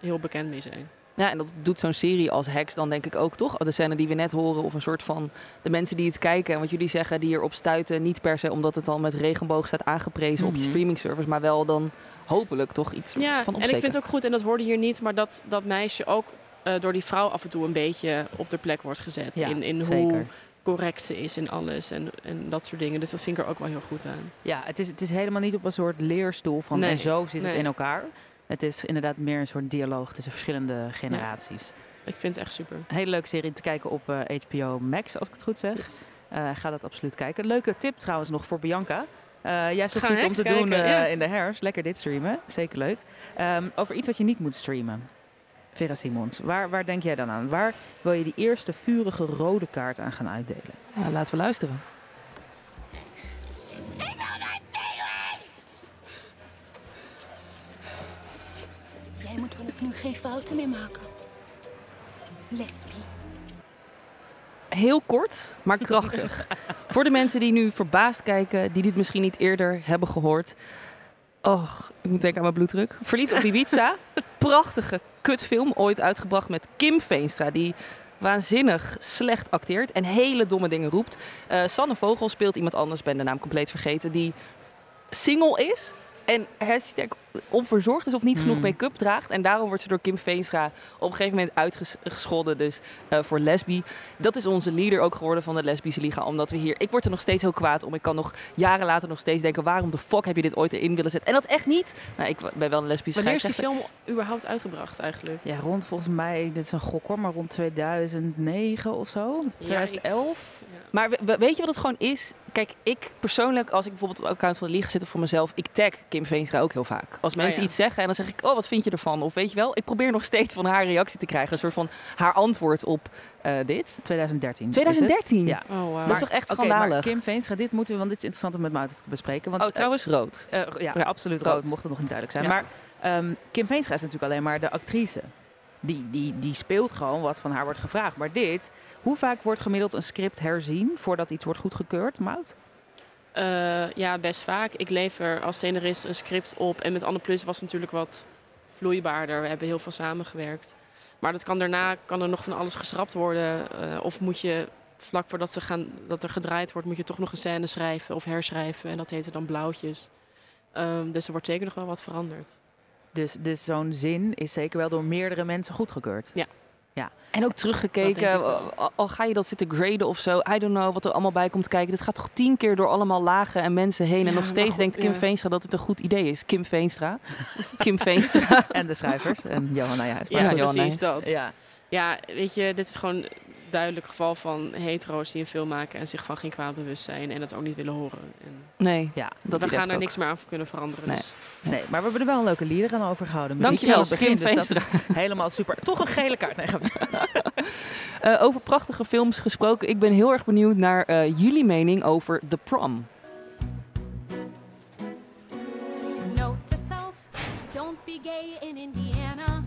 heel bekend mee zijn.
Ja, en dat doet zo'n serie als Hex dan denk ik ook toch. De scène die we net horen, of een soort van de mensen die het kijken. En wat jullie zeggen, die erop stuiten. Niet per se omdat het dan met regenboog staat aangeprezen op je
Mhm.
streaming service, maar wel dan hopelijk toch iets
Ja,
van
en
opsteken.
ik vind het ook goed, en dat hoorde hier niet, maar dat dat meisje ook eh, door die vrouw af en toe een beetje op de plek wordt gezet.
Ja,
in in hoe
zeker.
correct ze is in alles en, en dat soort dingen. Dus dat vind ik er ook wel heel goed aan.
Ja, het is, het is helemaal niet op een soort leerstoel van
Nee,
en zo zit het in elkaar. Het is inderdaad meer een soort dialoog tussen verschillende generaties.
Ik vind het echt super.
Een hele leuke serie te kijken op eh, HBO Max, als ik het goed zeg. Eh, ga dat absoluut kijken. Leuke tip trouwens nog voor Bianca. Eh, jij zoekt iets om te doen
kijken,
eh,
ja.
in de herfst. Lekker dit streamen. Zeker leuk. Ehm, over iets wat je niet moet streamen. Vera Simons, waar, waar denk jij dan aan? Waar wil je die eerste vurige rode kaart aan gaan uitdelen?
Ja, laten we luisteren.
Jij moet vanaf nu geen fouten meer maken. Lesbie.
Heel kort, maar krachtig. Voor de mensen die nu verbaasd kijken, die dit misschien niet eerder hebben gehoord. Oh, ik moet denken aan mijn bloeddruk. Verliefd op Ibiza. Prachtige kutfilm, ooit uitgebracht met Kim Veenstra, die waanzinnig slecht acteert en hele domme dingen roept. Eh, Sanne Vogel speelt iemand anders, ben de naam compleet vergeten, die single is En hashtag onverzorgd is of niet genoeg
Hmm.
make-up draagt. En daarom wordt ze door Kim Veenstra op een gegeven moment uitgescholden. Dus eh, voor lesbi. Dat is onze leader ook geworden van de Lesbische Liga. Omdat we hier... Ik word er nog steeds heel kwaad om. Ik kan nog jaren later nog steeds denken... waarom de fuck heb je dit ooit erin willen zetten? En dat echt niet. Nou, ik ben wel een lesbische
Wanneer is die film überhaupt uitgebracht eigenlijk?
Ja, rond volgens mij, dit is een gok hoor, maar rond 2009 of zo. 2011.
Maar we- we- weet je wat het gewoon is? Kijk, ik persoonlijk, als ik bijvoorbeeld op het account van de Liga zit of voor mezelf, ik tag Kim Veenstra ook heel vaak. Als mensen
ja.
iets zeggen en dan zeg ik, oh, wat vind je ervan? Of weet je wel, ik probeer nog steeds van haar reactie te krijgen. Een soort van haar antwoord op eh, dit.
2013. is
2013?
het. Ja.
Oh, wow.
Dat is toch echt
maar
schandalig?
Kim Veenstra, dit moeten we, want dit is interessant om met Maarten te bespreken. Want,
oh, trouwens, rood.
eh, eh, ja,
Ja,
absoluut
rood.
rood, mocht het nog niet duidelijk zijn.
Ja.
Maar ehm, Kim Veenstra is natuurlijk alleen maar de actrice. Die, die, die speelt gewoon wat van haar wordt gevraagd. Maar dit, hoe vaak wordt gemiddeld een script herzien voordat iets wordt goedgekeurd, Mout?
Eh, ja, best vaak. Ik lever als scenarist een script op. En met Anne Plus was het natuurlijk wat vloeibaarder. We hebben heel veel samengewerkt. Maar dat kan daarna kan er nog van alles geschrapt worden. eh, of moet je vlak voordat ze gaan, dat er gedraaid wordt, moet je toch nog een scène schrijven of herschrijven. En dat heette dan blauwtjes. Ehm, dus er wordt zeker nog wel wat veranderd.
Dus, dus zo'n zin is zeker wel door meerdere mensen goedgekeurd.
Ja.
Ja.
En ook teruggekeken,
wel.
al, al ga je dat zitten graden of zo, I don't know wat er allemaal bij komt kijken. Dit gaat toch tien keer door allemaal lagen en mensen heen. en
Ja,
nog steeds
goed,
denkt Kim
ja.
Veenstra dat het een goed idee is. Kim Veenstra. Kim Veenstra.
En de schrijvers. en Johanna juist.
Ja,
Ja,
precies dat.
Ja.
Ja, weet je, dit is gewoon een duidelijk geval van hetero's die een film maken en zich van geen kwaad bewust zijn en het ook niet willen horen. En
Nee,
ja.
dat
we gaan er
ik
niks meer aan kunnen veranderen.
Nee.
Dus.
Nee, maar we hebben er wel een leuke lieder aan overgehouden.
Dankjewel,
het begin, dus dat is helemaal super. Toch een gele kaart. Nee.
Eh, over prachtige films gesproken. Ik ben heel erg benieuwd naar eh, jullie mening over The Prom.
Note to self, don't be gay in Indiana.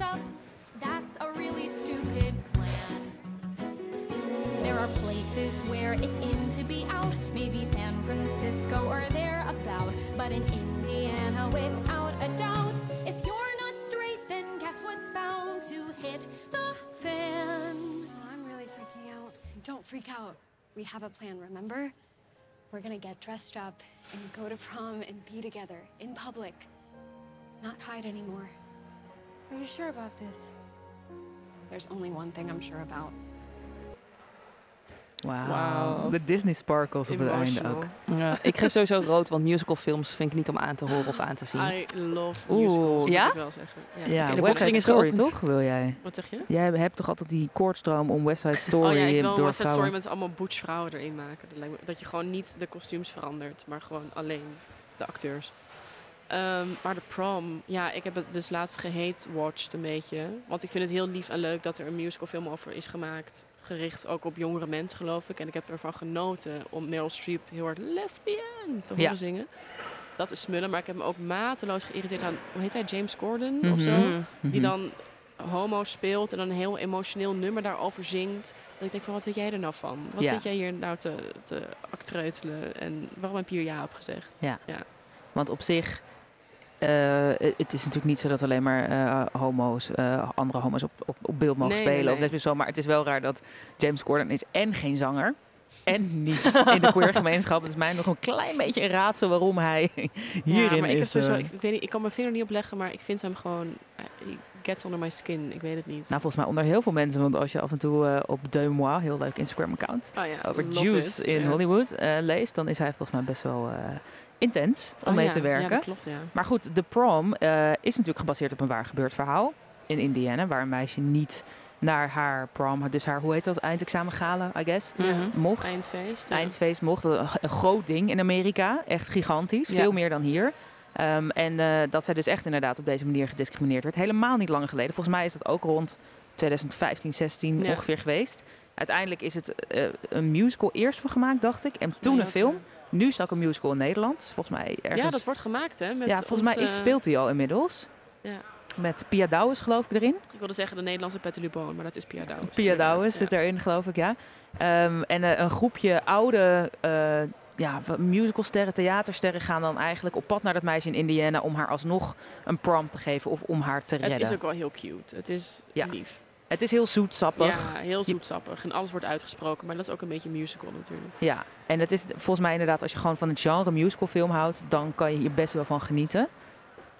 Up, that's a really stupid plan. There are places where it's in to be out, maybe San Francisco or thereabout. But in Indiana, without a doubt, if you're not straight, then guess what's bound to hit the fan?
I'm really freaking out. Don't freak out. We have a plan, remember? We're gonna get dressed up and go to prom and be together in public. Not hide anymore. Are you sure about this? There's only one thing I'm sure about.
Wauw.
Wauw.
De Disney sparkles op het einde ook.
Ja, ik geef sowieso rood, want musicalfilms vind ik niet om aan te horen of aan te zien.
I love
Oeh.
musicals, moet
Ja?
ik wel zeggen. Ja.
Ja,
de
West Side Story
geopend.
toch, wil jij?
Wat zeg je?
Jij hebt toch altijd die koordstroom om West Side Story
oh ja, ik wil West Side Story
vrouwen.
met allemaal butch vrouwen erin maken. Dat je gewoon niet de kostuums verandert, maar gewoon alleen de acteurs. Ehm, maar de prom, ja, ik heb het dus laatst gehate-watched een beetje. Want ik vind het heel lief en leuk dat er een musicalfilm over is gemaakt. Gericht ook op jongere mensen, geloof ik. En ik heb ervan genoten om Meryl Streep heel hard lesbian te horen
Ja.
zingen. Dat is smullen, maar ik heb me ook mateloos geïrriteerd aan, hoe heet hij, James Corden
Mhm.
of zo?
Mm.
Die
Mhm.
dan homo speelt en dan een heel emotioneel nummer daarover zingt. Dat ik denk van, wat weet jij er nou van? Wat
Ja.
zit jij hier nou te, te actreutelen? En waarom heb je hier ja op gezegd?
Ja.
Ja.
Want op zich, het is natuurlijk niet zo dat alleen maar eh, homo's, eh, andere homo's op, op, op beeld mogen
Nee,
spelen.
nee,
Of lesbisch zo. Maar het is wel raar dat James Corden is en geen zanger. En niet in de queer gemeenschap. Het is mij nog een klein beetje een raadsel waarom hij hierin
ja, maar ik,
is.
sowieso,
eh,
ik, ik weet niet, ik kan mijn vinger niet opleggen, maar ik vind hem gewoon... eh, He gets under my skin, ik weet het niet.
Nou, volgens mij onder heel veel mensen. Want als je af en toe eh, op De Moi, heel leuk Instagram-account,
oh, ja,
over Juice
it,
in. Hollywood eh, leest, dan is hij volgens mij best wel eh, intens om
Oh,
mee
ja,
te werken.
Ja, dat klopt, ja.
Maar goed, The Prom eh, is natuurlijk gebaseerd op een waar gebeurd verhaal in Indiana, waar een meisje niet naar haar prom, dus haar, hoe heet dat, eindexamen gala, I guess,
Mhm.
mocht.
Eindfeest. ja.
Eindfeest mocht, een, een groot ding in Amerika, echt gigantisch,
Ja.
veel meer dan hier. Ehm, en eh, dat zij dus echt inderdaad op deze manier gediscrimineerd werd. Helemaal niet lang geleden. Volgens mij is dat ook rond 2015, 16
Ja.
ongeveer geweest. Uiteindelijk is het eh, een musical eerst van gemaakt, dacht ik. En toen
Nee,
een film. Nu is het ook een musical in Nederland. Volgens mij ergens...
Ja, dat wordt gemaakt, hè? Met
ja, volgens mij is,
eh,
speelt hij al inmiddels.
Ja.
Met Pia Douwes geloof ik erin.
Ik wilde zeggen de Nederlandse Pette Lubon, maar dat is Pia Douwes.
Pia Douwes zit erin geloof ik, ja. Ehm, en eh, een groepje oude uh, ja, musicalsterren, theatersterren gaan dan eigenlijk op pad naar dat meisje in Indiana om haar alsnog een prom te geven of om haar te redden.
Het is ook wel heel cute. Het is
Ja.
lief.
Het is heel zoetsappig.
Ja, heel zoetsappig. En alles wordt uitgesproken. Maar dat is ook een beetje musical natuurlijk.
Ja, en het is volgens mij inderdaad, als je gewoon van het genre musicalfilm houdt, dan kan je hier best wel van genieten.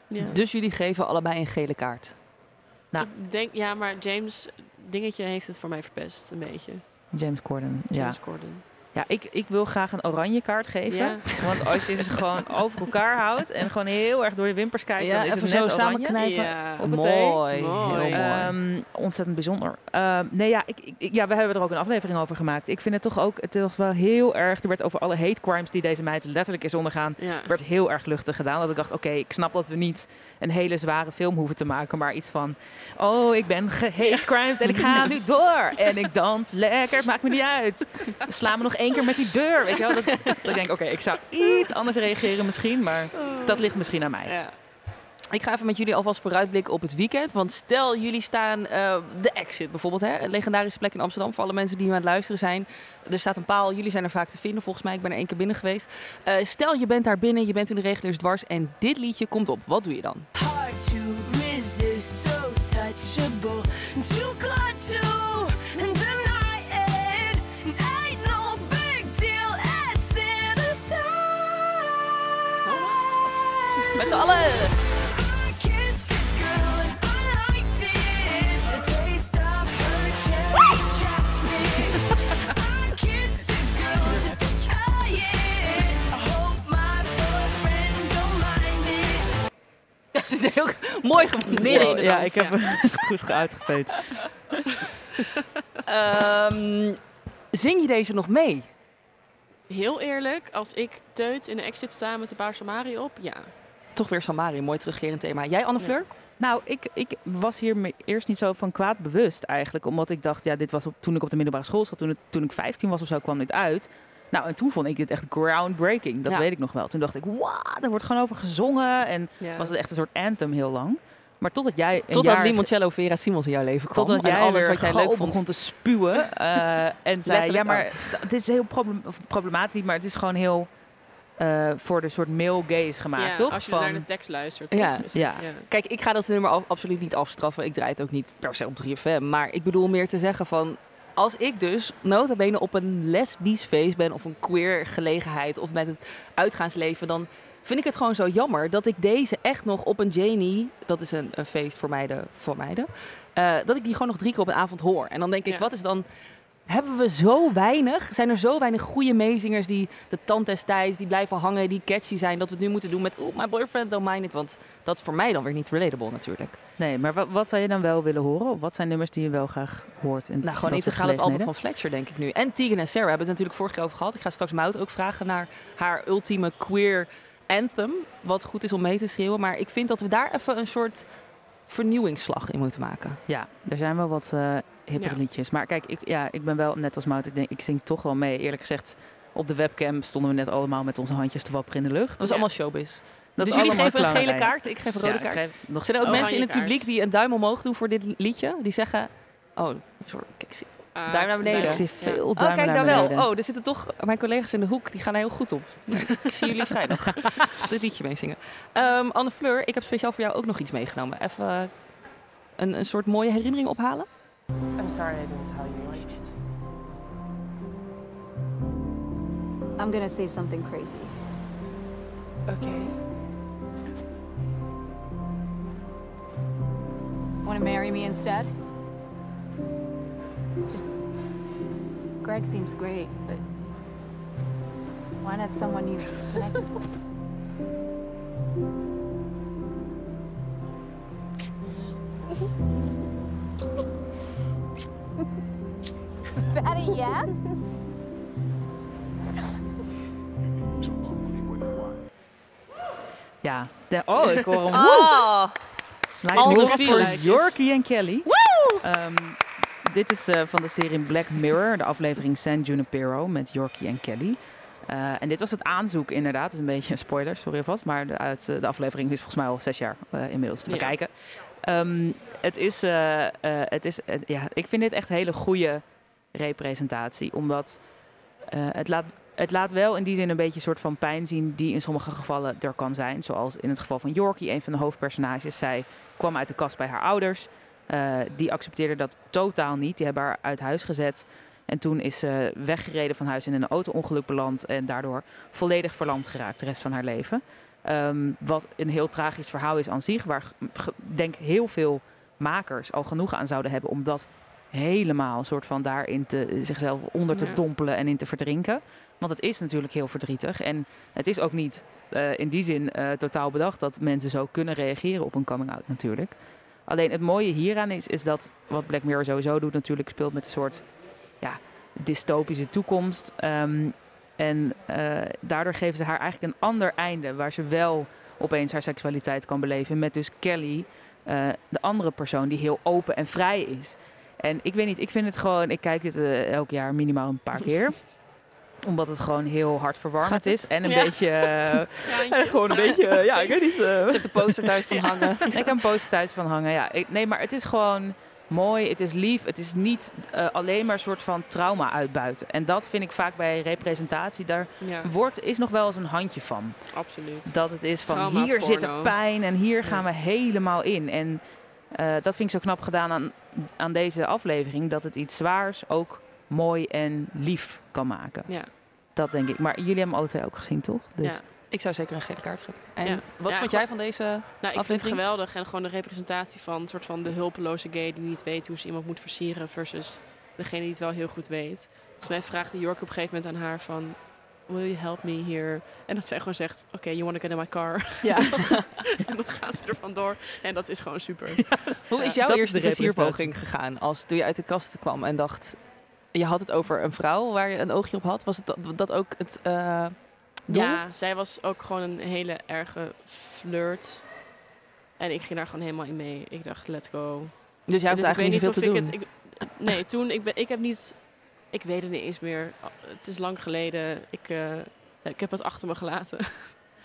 Ja.
Dus jullie geven allebei een gele kaart.
Nou.
Ik denk, ja, maar James dingetje heeft het voor mij verpest. Een beetje.
James Corden. Ja.
James Corden.
Ja, ik, ik wil graag een oranje kaart geven.
Ja.
Want als je ze gewoon over elkaar houdt en gewoon heel erg door je wimpers kijkt,
Ja,
dan is
even
het
zo
net oranje.
samenknijpen.
Ja.
Hoppatee.
Mooi,
Mooi.
heel mooi.
Ehm, ontzettend bijzonder. Ehm, nee, ja, ik, ik- ja, we hebben er ook een aflevering over gemaakt. Ik vind het toch ook, het was wel heel erg, er werd over alle hate crimes die deze meid letterlijk is ondergaan,
Ja.
werd heel erg luchtig gedaan. Dat ik dacht, oké, ik snap dat we niet een hele zware film hoeven te maken, maar iets van, oh, ik ben gehate crimed en ik ga nu door. En ik dans lekker, het maakt me niet uit. Sla me nog één keer met die deur, weet je wel. Dat, dat ik denk, oké, ik zou iets anders reageren misschien, maar dat ligt misschien aan mij.
Ja.
Ik ga even met jullie alvast vooruitblikken op het weekend. Want stel jullie staan eh, de Exit bijvoorbeeld, hè? een legendarische plek in Amsterdam voor alle mensen die nu aan het luisteren zijn. Er staat een paal, jullie zijn er vaak te vinden volgens mij. Ik ben er één keer binnen geweest. Eh, stel je bent daar binnen, je bent in de reguliers dwars en dit liedje komt op. Wat doe je dan?
Hard to resist, so touchable. Mind it.
Heel mooi.
Midden
ja, ik heb het goed uitgeveet.
Ehm, zing je deze nog mee?
Heel eerlijk, als ik teut in de exit sta met de Paarse Mari op, ja.
Toch weer Samari, een mooi terugkerend thema. Jij, Anne Fleur?
Nou, ik, ik was hier me eerst niet zo van kwaad bewust eigenlijk. Omdat ik dacht, ja, dit was op, toen ik op de middelbare school zat. Toen, het, toen ik 15 was of zo, kwam dit uit. Nou, en toen vond ik dit echt groundbreaking. Dat
Ja.
weet ik nog wel. Toen dacht ik, wauw, er wordt gewoon over gezongen. En
ja.
was het echt een soort anthem heel lang. Maar totdat jij een
Totdat
jaar...
Limoncello Vera Simons in jouw leven kwam.
Totdat jij
alles wat jij leuk vond.
begon te spuwen. eh, en zei, ja, maar het is heel problem, problematisch, maar het is gewoon heel eh, voor de soort male gaze gemaakt,
Ja,
toch?
Als je
Van-
naar de tekst luistert, toch?
Ja,
Is het,
ja.
Kijk, ik ga dat nummer af- absoluut niet afstraffen. Ik draai het ook niet per se op 3FM. Maar ik bedoel meer te zeggen van... Als ik dus nota bene op een lesbisch feest ben... of een queer gelegenheid of met het uitgaansleven... dan vind ik het gewoon zo jammer dat ik deze echt nog op een Janie... dat is een, een feest voor meiden, voor meiden... eh, dat ik die gewoon nog drie keer op een avond hoor. En dan denk ik,
Ja.
wat is dan... Hebben we zo weinig? Zijn er zo weinig goede meezingers die de tand destijds, die blijven hangen, die catchy zijn, dat we het nu moeten doen met oeh, my boyfriend don't mind it. Want dat is voor mij dan weer niet relatable natuurlijk.
Nee, maar wat, wat zou je dan wel willen horen? Wat zijn nummers die je wel graag hoort? In
Nou, gewoon integraal het album van Fletcher, denk ik nu. En Tegan en Sarah hebben het natuurlijk vorige keer over gehad. Ik ga straks Mout ook vragen naar haar ultieme queer anthem. Wat goed is om mee te schreeuwen. Maar ik vind dat we daar even een soort vernieuwingsslag in moeten maken.
Ja, er zijn wel wat eh hippere
Ja.
liedjes. Maar kijk, ik, ja, ik ben wel net als Mout. Ik denk, ik zing toch wel mee. Eerlijk gezegd, op de webcam stonden we net allemaal met onze handjes te wapperen in de lucht.
Dat is
Ja.
allemaal showbiz.
Dat
dus jullie geven een gele kaart, ik geef een
Ja,
rode kaart.
geef nog
Zijn er ook mensen in het
kaart.
publiek die een duim omhoog doen voor dit liedje? Die zeggen, oh, sorry, kijk, ik zie-
Ah,
Duim naar beneden.
Ik zie
Ja.
veel
Oh,
duimen
kijk daar wel. Oh, er zitten toch mijn collega's in de hoek. Die gaan er heel goed op. ik zie jullie vrijdag dit liedje meezingen. Ehm Anne Fleur, ik heb speciaal voor jou ook nog iets meegenomen. Even een, een soort mooie herinnering ophalen.
I'm sorry I didn't tell you.
I'm gonna say something crazy.
Okay.
Want to marry me instead? Just. Greg seems great, but. Why not someone you've connected with? that a yes?
Ja. De, oh, ik hoor hem.
Oh,
voor. Yorkie en Kelly. Ehm, dit is eh, van de serie Black Mirror, de aflevering San Junipero met Yorkie en Kelly. Eh, en dit was het aanzoek inderdaad. Is een beetje een spoiler, sorry alvast. Maar de, uit, eh, de aflevering is volgens mij al zes jaar inmiddels te
Ja.
bekijken. Ehm, het is, het is ja, ik vind dit echt hele goede representatie. Omdat eh, het, laat, het laat wel in die zin een beetje een soort van pijn zien die in sommige gevallen er kan zijn. Zoals in het geval van Yorkie, een van de hoofdpersonages. Zij kwam uit de kast bij haar ouders. Eh, die accepteerde dat totaal niet. Die hebben haar uit huis gezet. En toen is ze weggereden van huis in een auto-ongeluk beland. En daardoor volledig verlamd geraakt de rest van haar leven. Ehm, wat een heel tragisch verhaal is aan zich. Waar denk heel veel makers al genoeg aan zouden hebben om dat helemaal soort van daarin te, zichzelf onder te
Ja.
dompelen en in te verdrinken. Want het is natuurlijk heel verdrietig. En het is ook niet eh, in die zin eh, totaal bedacht dat mensen zo kunnen reageren op een coming-out natuurlijk. Alleen het mooie hieraan is, is dat wat Black Mirror sowieso doet natuurlijk speelt met een soort ja, dystopische toekomst. Ehm, en eh, daardoor geven ze haar eigenlijk een ander einde waar ze wel opeens haar seksualiteit kan beleven. Met dus Kelly, eh, de andere persoon die heel open en vrij is. En ik weet niet, ik vind het gewoon, ik kijk dit eh, elk jaar minimaal een paar keer. Omdat het gewoon heel hartverwarmend
Gaat het?
is. En een
Ja.
beetje. eh,
Traantje.
gewoon een beetje. eh, ja, ik weet niet. eh.
Ze heeft een poster thuis van hangen.
Ik heb een poster thuis van hangen. Ja. Ik- nee, maar het is gewoon mooi. Het is lief. Het is niet eh, alleen maar een soort van trauma uitbuiten. En dat vind ik vaak bij representatie. Daar
Ja.
wordt, is nog wel eens een handje van.
Absoluut.
Dat het is van
Trauma
hier zit er pijn en hier gaan we helemaal in. En eh, dat vind ik zo knap gedaan aan, aan deze aflevering. Dat het iets zwaars ook mooi en lief kan maken.
Ja.
Dat denk ik. Maar jullie hebben hem alle twee ook gezien, toch? Dus
Ja.
Ik zou zeker een gele kaart geven. En
Ja.
wat
Ja,
vond jij van deze
Nou, ik vind het
aflevering?
geweldig. En gewoon de representatie van een soort van de hulpeloze gay die niet weet hoe ze iemand moet versieren. Versus degene die het wel heel goed weet. Volgens mij vraagde York op een gegeven moment aan haar van... Will you help me here? En dat zij gewoon zegt, oké, you want to get in my car?
Ja.
en dan gaan ze er vandoor. En dat is gewoon super.
Hoe is jouw
dat
eerste
de
versierpoging gegaan? Als toen je uit de kast kwam en dacht... Je had het over een vrouw waar je een oogje op had. Was het dat, dat ook het eh doel?
Ja, zij was ook gewoon een hele erge flirt. En ik ging daar gewoon helemaal in mee. Ik dacht, let's go.
Dus jij hebt
ik
eigenlijk
weet
niet zoveel
of
te
ik
doen?
Het, ik, nee, toen, ik, ben, ik heb niet... Ik weet het niet eens meer. Het is lang geleden. Ik, eh, ik heb het achter me gelaten.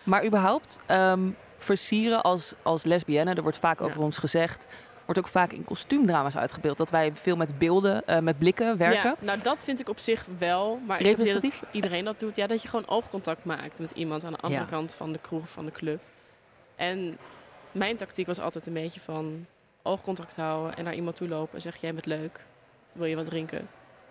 Maar überhaupt, ehm, versieren als, als lesbienne, er wordt vaak over ons gezegd... wordt ook vaak in kostuumdrama's uitgebeeld. Dat wij veel met beelden, eh, met blikken werken.
Ja, nou, dat vind ik op zich wel. Maar ik idee dat iedereen dat doet. Ja, dat je gewoon oogcontact maakt met iemand aan de andere
Ja.
kant van de kroeg, van de club. En mijn tactiek was altijd een beetje van oogcontact houden en naar iemand toe lopen en zeggen: Jij bent leuk, wil je wat drinken?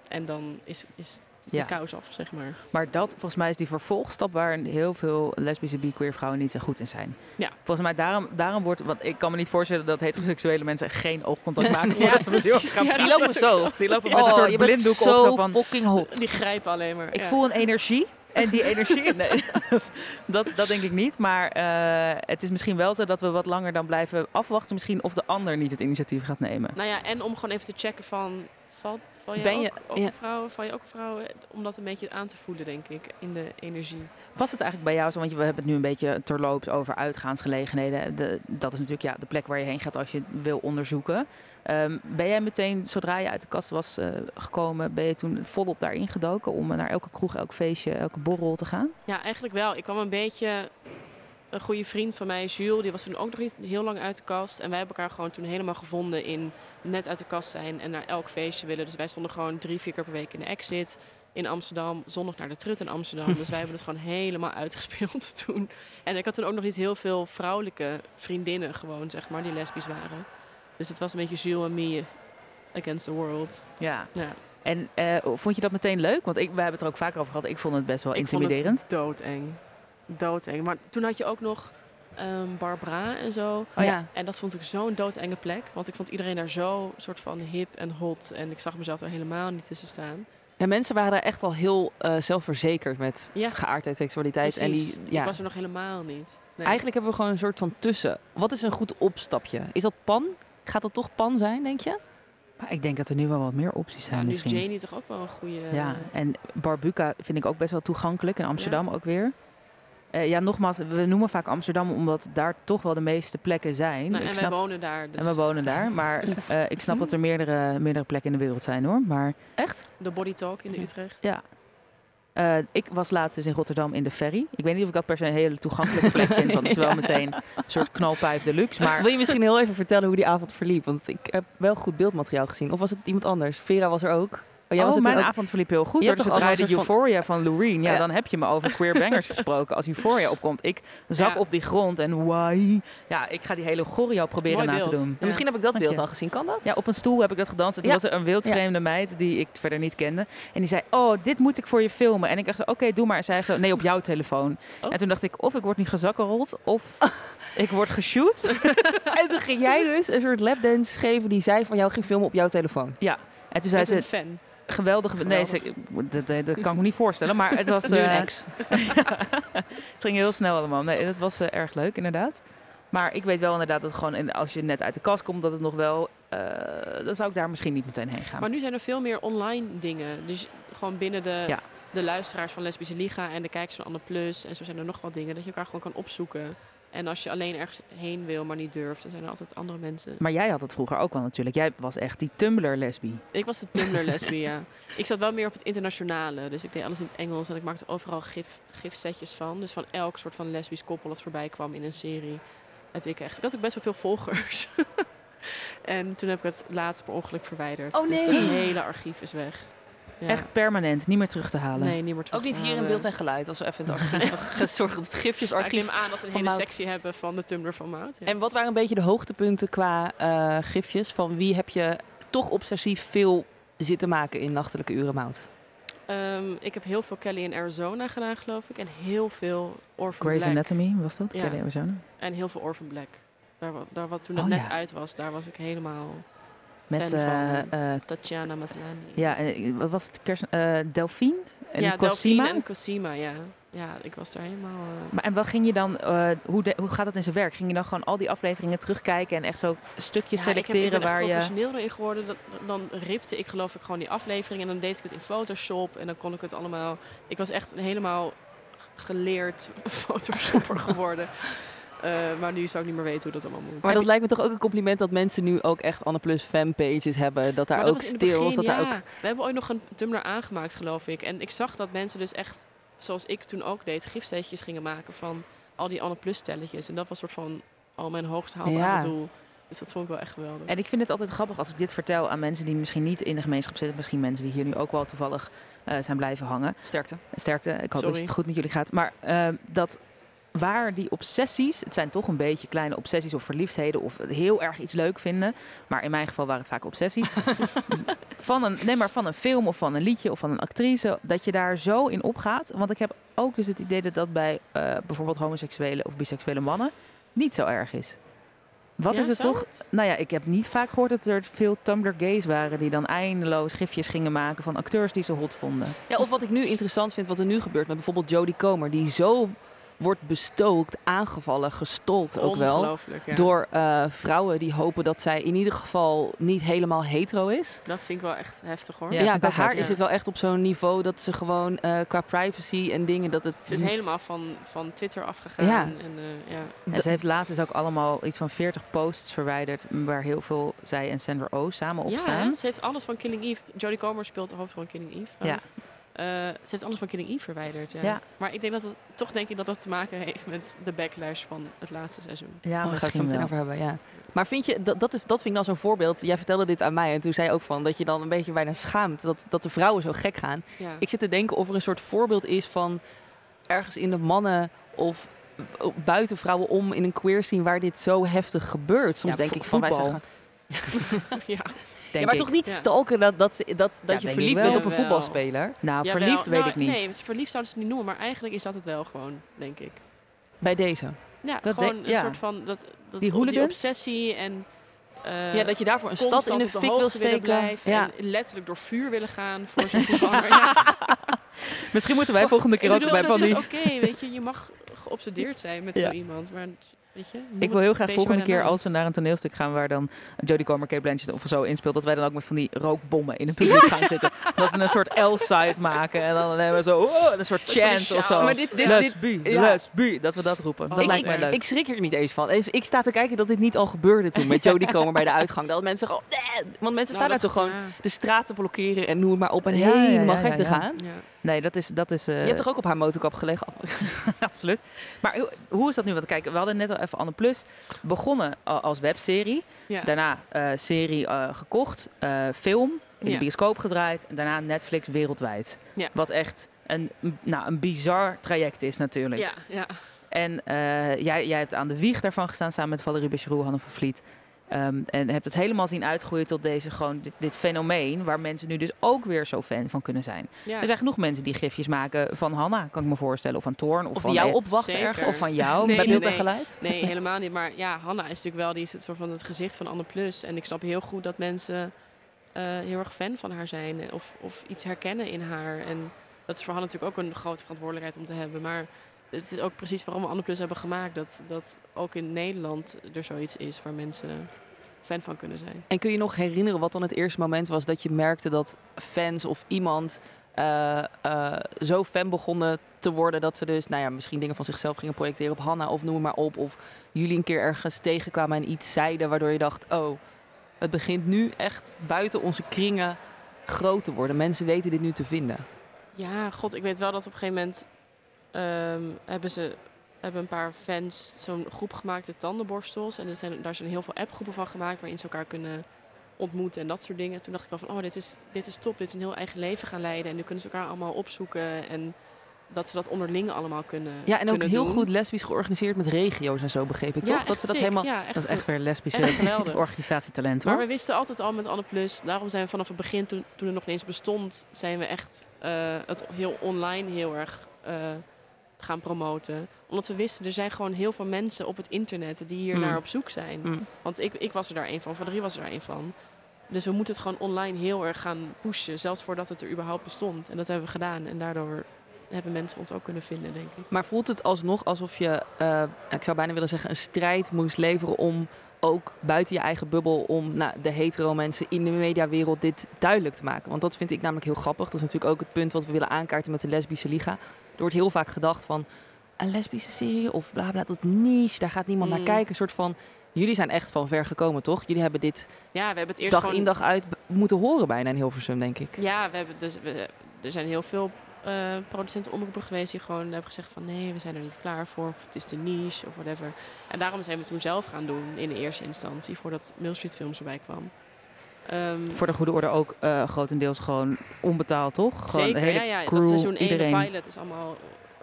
En dan is, is de
Ja.
kous af, zeg maar.
Maar dat, volgens mij, is die vervolgstap waar heel veel lesbische bi-queer vrouwen niet zo goed in zijn.
Ja.
Volgens mij, daarom, daarom wordt, want ik kan me niet voorstellen dat heteroseksuele mensen geen oogcontact maken.
Ja,
ze gaan
Ja, is ook zo.
Die lopen
Oh,
met een soort
bent
blinddoek
zo
op. Zo van,
fucking hot.
Die grijpen alleen maar.
ik voel een energie. En die energie, nee, dat, dat, denk ik niet. Maar eh, het is misschien wel zo dat we wat langer dan blijven afwachten. Misschien of de ander niet het initiatief gaat nemen.
Nou ja, en om gewoon even te checken van... Val, val
Ben
ook,
je-
ook
ja.
een vrouw? Val je ook een vrouw? Om dat een beetje aan te voelen, denk ik, in de energie.
Was het eigenlijk bij jou zo? Want we hebben het nu een beetje terloops over uitgaansgelegenheden. De, dat is natuurlijk ja, de plek waar je heen gaat als je wil onderzoeken. Ehm, ben jij meteen, zodra je uit de kast was eh, gekomen, ben je toen volop daarin gedoken om naar elke kroeg, elk feestje, elke borrel te gaan?
Ja, eigenlijk wel. Ik kwam een beetje... Een goede vriend van mij, Jules, die was toen ook nog niet heel lang uit de kast. En wij hebben elkaar gewoon toen helemaal gevonden in net uit de kast zijn en naar elk feestje willen. Dus wij stonden gewoon drie, vier keer per week in de exit in Amsterdam. Zondag naar de Trut in Amsterdam. dus wij hebben het gewoon helemaal uitgespeeld toen. En ik had toen ook nog niet heel veel vrouwelijke vriendinnen gewoon, zeg maar, die lesbisch waren. Dus het was een beetje Jules en me against the world.
Ja.
Ja.
En eh, vond je dat meteen leuk? Want ik, we hebben het er ook vaker over gehad. Ik vond het best wel
Ik vond het
intimiderend.
doodeng. Doodeng. Maar toen had je ook nog ehm, Barbara en zo.
Oh ja.
En dat vond ik zo'n doodenge plek. Want ik vond iedereen daar zo soort van hip en hot. En ik zag mezelf er helemaal niet tussen staan.
Ja, mensen waren daar echt al heel eh, zelfverzekerd met
Ja.
geaardheid, seksualiteit.
Precies.
En die, ja,
Ik was er nog helemaal niet. Nee.
Eigenlijk hebben we gewoon een soort van tussen. Wat is een goed opstapje? Is dat pan? Gaat dat toch pan zijn, denk je?
Maar ik denk dat er nu wel wat meer opties zijn
Ja, nu is. Janie toch ook wel een goede...
Ja, en Barbuca vind ik ook best wel toegankelijk. In Amsterdam ook weer. Eh, ja, nogmaals, we noemen vaak Amsterdam omdat daar toch wel de meeste plekken zijn.
Nou,
Ik
en
snap-
wij wonen daar. Dus
En we wonen daar. Maar eh, ik snap dat er meerdere, meerdere plekken in de wereld zijn hoor. Maar
Echt?
De Body Talk in de Utrecht.
ja. Eh, ik was laatst dus in Rotterdam in de ferry. Ik weet niet of ik dat per se een hele toegankelijke plek vind. Want het is wel meteen een soort knalpijp deluxe. Maar
Wil je misschien heel even vertellen hoe die avond verliep? Want ik heb wel goed beeldmateriaal gezien. Of was het iemand anders? Vera was er ook. Oh, jij was het
mijn
ook-
avond verliep heel goed.
Je hebt
Dus
toch soort van-
Euphoria van Loreen. Ja,
Ja.
dan heb je me over queer bangers gesproken. Als Euphoria opkomt, ik zak
Ja.
op die grond en why? Ja, ik ga die hele choreo proberen
Mooi
na
beeld.
te doen.
En misschien heb ik dat beeld al gezien. Kan dat?
Ja, op een stoel heb ik dat gedanst. En toen
Ja.
was er een wildvreemde meid die ik verder niet kende. En die zei, oh, dit moet ik voor je filmen. En ik dacht, oké, doe maar. En zij zo, nee, op jouw telefoon.
Oh.
En toen dacht ik, of ik word nu gezakkerold, of ik word geshoot.
En toen ging jij dus een soort lapdance geven die zij van jou ging filmen op jouw telefoon.
Ja. En toen zei ze,
een
geweldig. Nee, ze, dat, dat, kan ik me niet voorstellen. Maar het was...
Nu een
eh,
ex.
het ging heel snel allemaal. Nee, dat was eh, erg leuk, inderdaad. Maar ik weet wel inderdaad dat gewoon als je net uit de kast komt, dat het nog wel. eh, dan zou ik daar misschien niet meteen heen gaan.
Maar nu zijn er veel meer online dingen. Dus gewoon binnen de,
Ja.
de luisteraars van Lesbische Liga en de kijkers van Anne Plus. En zo zijn er nog wat dingen dat je elkaar gewoon kan opzoeken. En als je alleen ergens heen wil, maar niet durft, dan zijn er altijd andere mensen.
Maar jij had het vroeger ook wel natuurlijk. Jij was echt die Tumblr-lesbie.
Ik was de Tumblr lesbie, ja. Ik zat wel meer op het internationale. Dus ik deed alles in het Engels en ik maakte overal gif, gifsetjes van. Dus van elk soort van lesbisch koppel dat voorbij kwam in een serie. Heb ik echt. Ik had ook best wel veel volgers. en toen heb ik het laatst per ongeluk verwijderd.
Oh,
Dus
nee.
dat hele archief is weg. Ja.
Echt permanent, niet meer terug te halen.
Nee, niet meer terug
Ook niet
te
hier in beeld en geluid. Als we even in het archief het
Ja, ik
gifjesarchief...
neem aan dat we een hele sectie hebben van de Tumblr van Maat. Ja.
En wat waren een beetje de hoogtepunten qua eh, gifjes? Van wie heb je toch obsessief veel zitten maken in nachtelijke uren, Mout?
Ehm, ik heb heel veel Kelly in Arizona gedaan, geloof ik. En heel veel Orphan
Grey's
Black.
Anatomy was dat?
Ja.
Kelly Arizona?
En heel veel Orphan Black. Daar, daar, wat toen het
Oh,
net
ja.
uit was, daar was ik helemaal
Met, eh,
van.
eh,
Tatjana Maslany.
ja, eh, wat was het? Kers, eh, Delphine? En
ja,
Cosima?
Delphine en Cosima, ja. Ja, ik was daar helemaal... eh,
Maar en wat ging je dan, eh, hoe, de- hoe gaat dat in zijn werk? Ging je dan gewoon al die afleveringen terugkijken en echt zo stukjes
Ja, ik, heb,
selecteren
ik ben echt
waar je...
professioneel erin geworden. Dat, dan ripte ik geloof ik gewoon die aflevering en dan deed ik het in Photoshop en dan kon ik het allemaal... Ik was echt een helemaal geleerd Photoshopper geworden. Eh, maar nu zou ik niet meer weten hoe dat allemaal moet.
Maar dat lijkt me toch ook een compliment dat mensen nu ook echt Anne Plus fanpages hebben. Dat daar
dat
ook stil is. Dat daar
ja.
ook...
We hebben ooit nog een Tumblr aangemaakt, geloof ik. En ik zag dat mensen dus echt, zoals ik toen ook deed, gifsteetjes gingen maken van al die Anne Plus stelletjes. En dat was soort van al mijn hoogst haalbare
Ja.
doel. Dus dat vond ik wel echt geweldig.
En ik vind het altijd grappig als ik dit vertel aan mensen die misschien niet in de gemeenschap zitten. Misschien mensen die hier nu ook wel toevallig eh, zijn blijven hangen.
Sterkte.
Sterkte. Ik hoop dat het goed met jullie gaat. Maar eh, dat waar die obsessies, het zijn toch een beetje kleine obsessies of verliefdheden of heel erg iets leuk vinden. Maar in mijn geval waren het vaak obsessies. van een, nee, maar van een film of van een liedje of van een actrice. Dat je daar zo in opgaat. Want ik heb ook dus het idee dat dat bij eh, bijvoorbeeld homoseksuele of biseksuele mannen niet zo erg is. Wat
Ja,
is het toch? Nou ja, ik heb niet vaak gehoord dat er veel Tumblr gays waren die dan eindeloos gifjes gingen maken van acteurs die ze hot vonden.
Ja, of wat ik nu interessant vind, wat er nu gebeurt met bijvoorbeeld Jodie Comer, die zo wordt bestookt, aangevallen, gestolkt ook wel.
Ja.
Door eh, vrouwen die hopen dat zij in ieder geval niet helemaal hetero is.
Dat vind ik wel echt heftig hoor.
Ja, bij haar
heftig.
is het wel echt op zo'n niveau dat ze gewoon eh, qua privacy en dingen dat het.
Ze is helemaal van, van Twitter afgegaan.
Ja.
En, eh, ja.
En ze heeft laatst dus ook allemaal iets van 40 posts verwijderd waar heel veel zij en Sandra Oh samen op
Ja,
staan.
hè? ze heeft alles van Killing Eve. Jodie Comer speelt de hoofdrol in Killing Eve. trouwens. Eh, ze heeft alles van Killing Eve verwijderd. Ja.
Ja.
Maar ik denk dat het toch denk ik dat het te maken heeft met de backlash van het laatste seizoen.
Ja,
Oh, daar ga ik het zo
misschien
meteen over hebben, ja. Maar vind je, dat, dat, is, dat vind ik dan zo'n voorbeeld. Jij vertelde dit aan mij en toen zei je ook van dat je dan een beetje bijna schaamt dat, dat de vrouwen zo gek gaan.
Ja.
Ik zit te denken of er een soort voorbeeld is van ergens in de mannen of buiten vrouwen om in een queer scene waar dit zo heftig gebeurt. Soms
Ja,
denk ik van wij
voetbal. ja.
Maar toch niet
Ja.
stalken dat, dat, dat, dat
Ja,
je verliefd bent op een voetbalspeler.
Nou,
Jawel.
verliefd weet
Nou,
ik niet.
Nee, verliefd zouden ze het niet noemen, maar eigenlijk is dat het wel gewoon, denk ik.
Bij deze.
Ja,
Dat
gewoon
denk-
een
ja.
soort van dat, dat
Die
die, obsessie en eh,
ja, dat je daarvoor een stad in de fik wil steken.
blijven
Ja.
en letterlijk door vuur willen gaan voor zo'n voetballer. ja.
Misschien moeten wij volgende keer
Ik
ook
bedoel,
bij
dat
van
oké, weet je, je mag geobsedeerd zijn met
Ja.
zo iemand, maar weet je. noem
Ik wil heel graag volgende keer als we naar een toneelstuk gaan waar dan Jodie Comer, Kate Blanchett of zo inspeelt, dat wij dan ook met van die rookbommen in het publiek gaan zitten. Dat we een soort L-side maken en dan hebben we zo oh, een soort chant of zo.
Maar dit-
dat we dat roepen. Dat
Ik-
lijkt mij leuk.
ik schrik er niet eens van. Ik sta te kijken dat dit niet al gebeurde toen met Jodie Comer bij de uitgang. Dat mensen gewoon... "Nee." Want mensen staan
Nou,
daar
dat
toch gewoon de straat te blokkeren en noem het maar op en helemaal gek
ja,
te gaan.
Nee, dat is... Dat is eh,
Je hebt toch ook op haar motorkap gelegen?
Absoluut. Maar hoe- hoe is dat nu? Want kijk, we hadden net al even Anne Plus begonnen als webserie.
Ja.
Daarna eh, serie eh, gekocht, eh, film, in de
Ja.
bioscoop gedraaid en daarna Netflix wereldwijd.
Ja.
Wat echt een, nou, een bizar traject is natuurlijk.
Ja, ja.
En eh, jij, jij hebt aan de wieg daarvan gestaan samen met Valerie Becheroux, Hanne van Vliet. Ehm, en hebt het helemaal zien uitgroeien tot deze, gewoon dit, dit fenomeen waar mensen nu dus ook weer zo fan van kunnen zijn.
Ja.
Er zijn genoeg mensen die gifjes maken van Hanna, kan ik me voorstellen, of van Toorn. Of,
Of
van
jou opwachten
Zeker.
ergens.
Of van jou,
Nee,
bij
nee,
beeld en
nee.
geluid.
Nee, helemaal niet. Maar ja, Hanna is natuurlijk wel, die is het soort van het gezicht van Anne Plus. En ik snap heel goed dat mensen eh, heel erg fan van haar zijn. eh, Of, of iets herkennen in haar. En dat is voor Hanna natuurlijk ook een grote verantwoordelijkheid om te hebben. Maar het is ook precies waarom we Anne Plus hebben gemaakt. Dat, dat ook in Nederland er zoiets is waar mensen fan van kunnen zijn.
En kun je nog herinneren wat dan het eerste moment was dat je merkte dat fans of iemand eh, eh, zo fan begonnen te worden dat ze dus, nou ja, misschien dingen van zichzelf gingen projecteren op Hanna of noem maar op. Of jullie een keer ergens tegenkwamen en iets zeiden waardoor je dacht, oh, het begint nu echt buiten onze kringen groot te worden. Mensen weten dit nu te vinden.
Ja, god, ik weet wel dat op een gegeven moment ehm, hebben ze hebben een paar fans zo'n groep gemaakt, de tandenborstels. En er zijn, daar zijn heel veel appgroepen van gemaakt waarin ze elkaar kunnen ontmoeten en dat soort dingen. Toen dacht ik wel van, oh, dit is, dit is top, dit is een heel eigen leven gaan leiden. En nu kunnen ze elkaar allemaal opzoeken en dat ze dat onderling allemaal kunnen
Ja, en ook heel
doen.
goed lesbisch georganiseerd met regio's en zo, begreep ik
Ja,
toch? Dat ze dat
sick.
helemaal...
Ja, echt
Dat is echt weer lesbische organisatietalent hoor.
Maar we wisten altijd al met Anne Plus, daarom zijn we vanaf het begin, toen, toen het nog niet eens bestond, zijn we echt eh, het heel online heel erg eh, gaan promoten. Omdat we wisten, er zijn gewoon heel veel mensen op het internet die hier
Mm.
naar op zoek zijn.
Mm.
Want ik, ik was er daar een van, Valerie was er daar een van. Dus we moeten het gewoon online heel erg gaan pushen, zelfs voordat het er überhaupt bestond. En dat hebben we gedaan en daardoor hebben mensen ons ook kunnen vinden, denk ik.
Maar voelt het alsnog alsof je, eh, ik zou bijna willen zeggen, een strijd moest leveren om ook buiten je eigen bubbel, om nou, de hetero mensen in de mediawereld dit duidelijk te maken? Want dat vind ik namelijk heel grappig. Dat is natuurlijk ook het punt wat we willen aankaarten met de lesbische liga. Er wordt heel vaak gedacht van een lesbische serie of bla bla, dat is niche, daar gaat niemand naar
Mm.
kijken. Een soort van, jullie zijn echt van ver gekomen, toch? Jullie hebben dit
Ja, we hebben het eerst
dag
gewoon...
in dag uit moeten horen bijna in Hilversum, denk ik.
Ja, we hebben dus, we, er zijn heel veel eh producenten omroepen geweest die gewoon hebben gezegd van nee, we zijn er niet klaar voor, of het is te niche of whatever. En daarom zijn we het toen zelf gaan doen in de eerste instantie, voordat Mill Street Films erbij kwam. Ehm,
Voor de goede orde ook eh, grotendeels gewoon onbetaald, toch? Gewoon
Zeker,
de hele
ja, ja.
crew,
dat seizoen 1,
iedereen.
de pilot, is allemaal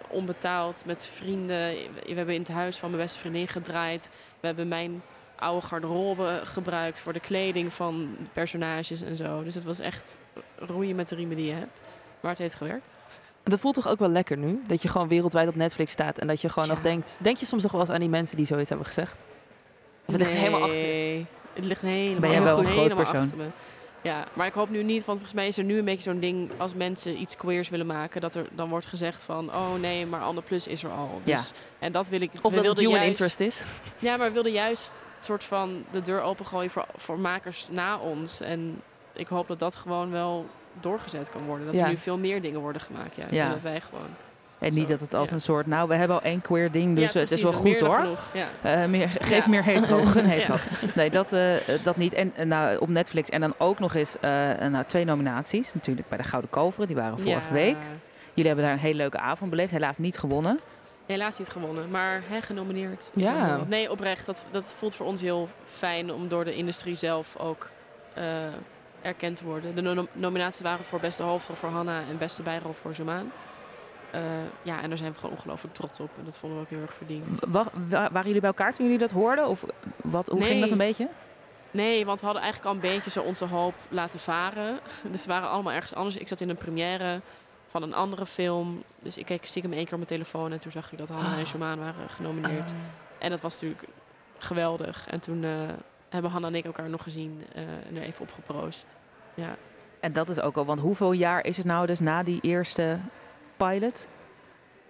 onbetaald met vrienden. We hebben in het huis van mijn beste vriendin gedraaid. We hebben mijn oude garderobe gebruikt voor de kleding van de personages en zo. Dus het was echt roeien met de riemen die je hebt. Maar het heeft gewerkt.
Dat voelt toch ook wel lekker nu? Dat je gewoon wereldwijd op Netflix staat en dat je gewoon
Ja.
nog denkt... Denk je soms nog wel eens aan die mensen die zoiets hebben gezegd? Of het ligt helemaal achter?
Nee, Het ligt helemaal,
Ben jij wel een groot persoon?
achter me. Ja, maar ik hoop nu niet, want volgens mij is er nu een beetje zo'n ding als mensen iets queers willen maken, dat er dan wordt gezegd van, oh nee, maar Anne Plus is er al. Dus, En dat wil ik.
Of dat het human
juist-
interest is?
Ja, maar we wilden juist een soort van de deur opengooien voor, voor makers na ons. En ik hoop dat dat gewoon wel doorgezet kan worden. Dat
Ja.
er nu veel meer dingen worden gemaakt, juist.
Ja.
En dat wij gewoon...
En niet dat het als een soort, nou, we hebben al één queer ding, dus het is wel goed hoor. Eh, meer, geef meer hetero, gun hetero. Nee, dat, eh, dat niet. En nou, op Netflix en dan ook nog eens eh, nou, twee nominaties. Natuurlijk bij de Gouden Kalveren, die waren vorige week. Jullie hebben daar een hele leuke avond beleefd. Helaas niet gewonnen.
Helaas niet gewonnen, maar hè, genomineerd.
Ja.
Nee, oprecht. Dat, dat voelt voor ons heel fijn om door de industrie zelf ook erkend te worden. De no- nominaties waren voor beste hoofdrol voor Hanna en beste bijrol voor Zumaan. Eh, ja, en daar zijn we gewoon ongelooflijk trots op. En dat vonden we ook heel erg verdiend.
Wa- wa- waren jullie bij elkaar toen jullie dat hoorden? Of wat, hoe ging dat een beetje?
Nee, want we hadden eigenlijk al een beetje zo onze hoop laten varen. Dus we waren allemaal ergens anders. Ik zat in een première van een andere film. Dus ik keek stiekem één keer op mijn telefoon. En toen zag ik dat Hanna en Shamaan waren genomineerd. En dat was natuurlijk geweldig. En toen eh, hebben Hanna en ik elkaar nog gezien eh, en er even op geproost. Ja.
En dat is ook al, want hoeveel jaar is het nou dus na die eerste pilot?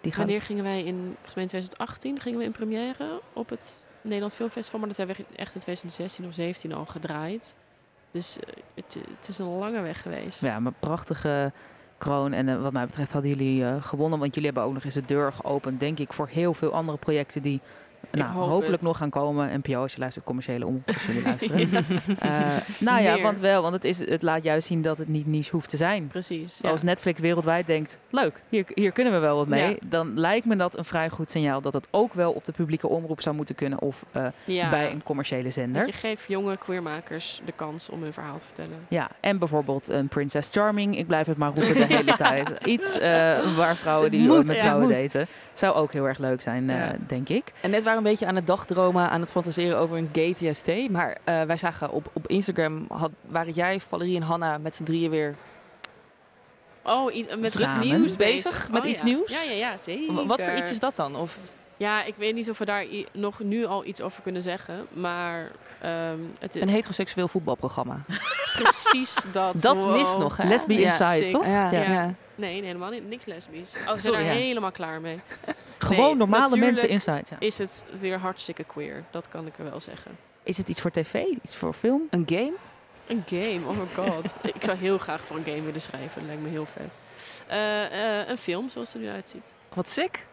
Die gaan...
Wanneer gingen wij in, volgens mij in 2018, gingen we in première op het Nederlands Filmfestival. Maar dat hebben we echt in 2016 of 17 al gedraaid. Dus eh, het, het is een lange weg geweest.
Ja, maar prachtige kroon. En eh, wat mij betreft hadden jullie eh, gewonnen. Want jullie hebben ook nog eens de deur geopend, denk ik, voor heel veel andere projecten die nou,
hoop
hopelijk
het.
nog gaan komen. NPO, als je luistert, commerciële omroep, als jullie luisteren. Eh, nou ja,
Meer.
want wel, want het, is, het laat juist zien dat het niet niche hoeft te zijn.
Precies. Ja.
Als Netflix wereldwijd denkt, leuk, hier, hier kunnen we wel wat mee.
Ja.
Dan lijkt me dat een vrij goed signaal dat het ook wel op de publieke omroep zou moeten kunnen. Of eh,
Ja.
bij een commerciële zender.
Dat je geeft jonge queermakers de kans om hun verhaal te vertellen.
Ja, en bijvoorbeeld een Princess Charming. Ik blijf het maar roepen de hele tijd. Iets eh, waar vrouwen die
moet,
met vrouwen daten. Zou ook heel erg leuk zijn, eh,
Ja.
denk ik.
En net waren een beetje aan het dagdromen, aan het fantaseren over een gay TST. Maar eh, wij zagen op, op Instagram, had, waren jij, Valerie en Hanna met z'n drieën weer
Oh, met iets nieuws
bezig?
bezig.
Met
Oh,
iets
ja.
nieuws?
Ja, ja, ja, zeker.
Wat voor iets is dat dan? Of,
Ja, ik weet niet of we daar nog nu al iets over kunnen zeggen. Maar ehm, het is
een heteroseksueel voetbalprogramma.
precies dat.
Dat
Wow.
mist nog, hè?
Lesbi
Ja.
Inside, toch?
Ja,
Ja.
ja.
Nee, nee, helemaal niet. Niks lesbisch. we
sorry,
zijn er
ja.
helemaal klaar mee.
Gewoon
Nee,
normale mensen inside. Ja.
Is het weer hartstikke queer. Dat kan ik er wel zeggen.
Is het iets voor tv? Iets voor film?
Een game?
Een game, oh my god. ik zou heel graag voor een game willen schrijven. Dat lijkt me heel vet. Eh, eh, een film, zoals het er nu uitziet.
Wat sick.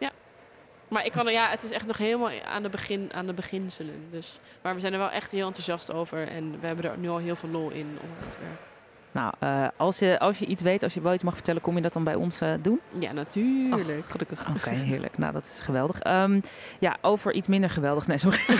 Maar ik kan ja, het is echt nog helemaal aan de, begin, aan de beginselen. Dus, maar we zijn er wel echt heel enthousiast over. En we hebben er nu al heel veel lol in om aan te werken.
Nou, eh, als, je, als je iets weet, als je wel iets mag vertellen, kom je dat dan bij ons eh, doen?
Ja, natuurlijk.
Gelukkig. Oké, heerlijk. Nou, dat is geweldig. Ehm, ja, over iets minder geweldig. Nee, sorry.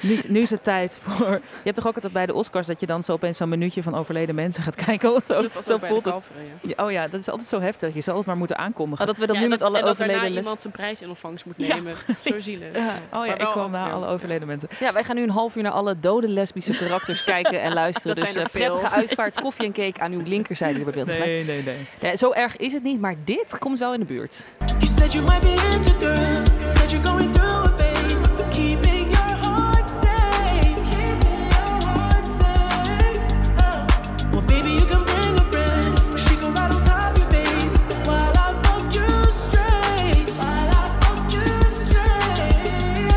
nu, is- nu is het tijd voor... Je hebt toch ook altijd bij de Oscars dat je dan zo opeens zo'n minuutje van overleden mensen gaat kijken? of Zo,
Dat was
zo
ook bij de
voelt het.
kalveren, ja.
Ja, oh ja, dat is altijd zo heftig. Je zal het maar moeten aankondigen.
Oh, dat we
Ja,
nu met alle
en dat daarna
overleden les-
iemand zijn prijs in ontvangst moet
Ja.
nemen. Zo zielig.
Ja.
Ja.
Oh ja, ik
wel
kwam
ook
na
wel-
alle overleden mensen.
Ja, wij gaan nu een half uur naar alle dode lesbische karakters kijken en luisteren.
Dat
dus
zijn er
eh, prettige uitvaart, koffie en cake aan uw linkerzijde hier bij beeld.
Nee, nee, nee.
Ja, zo erg is het niet, maar dit komt wel in de buurt.
You said you might be into girls. Said you're going through a phase. Keeping your heart safe. Keeping your heart safe. Oh. Well, baby, you can bring a friend. She can ride on top your face. While I fuck you straight. While I fuck you straight.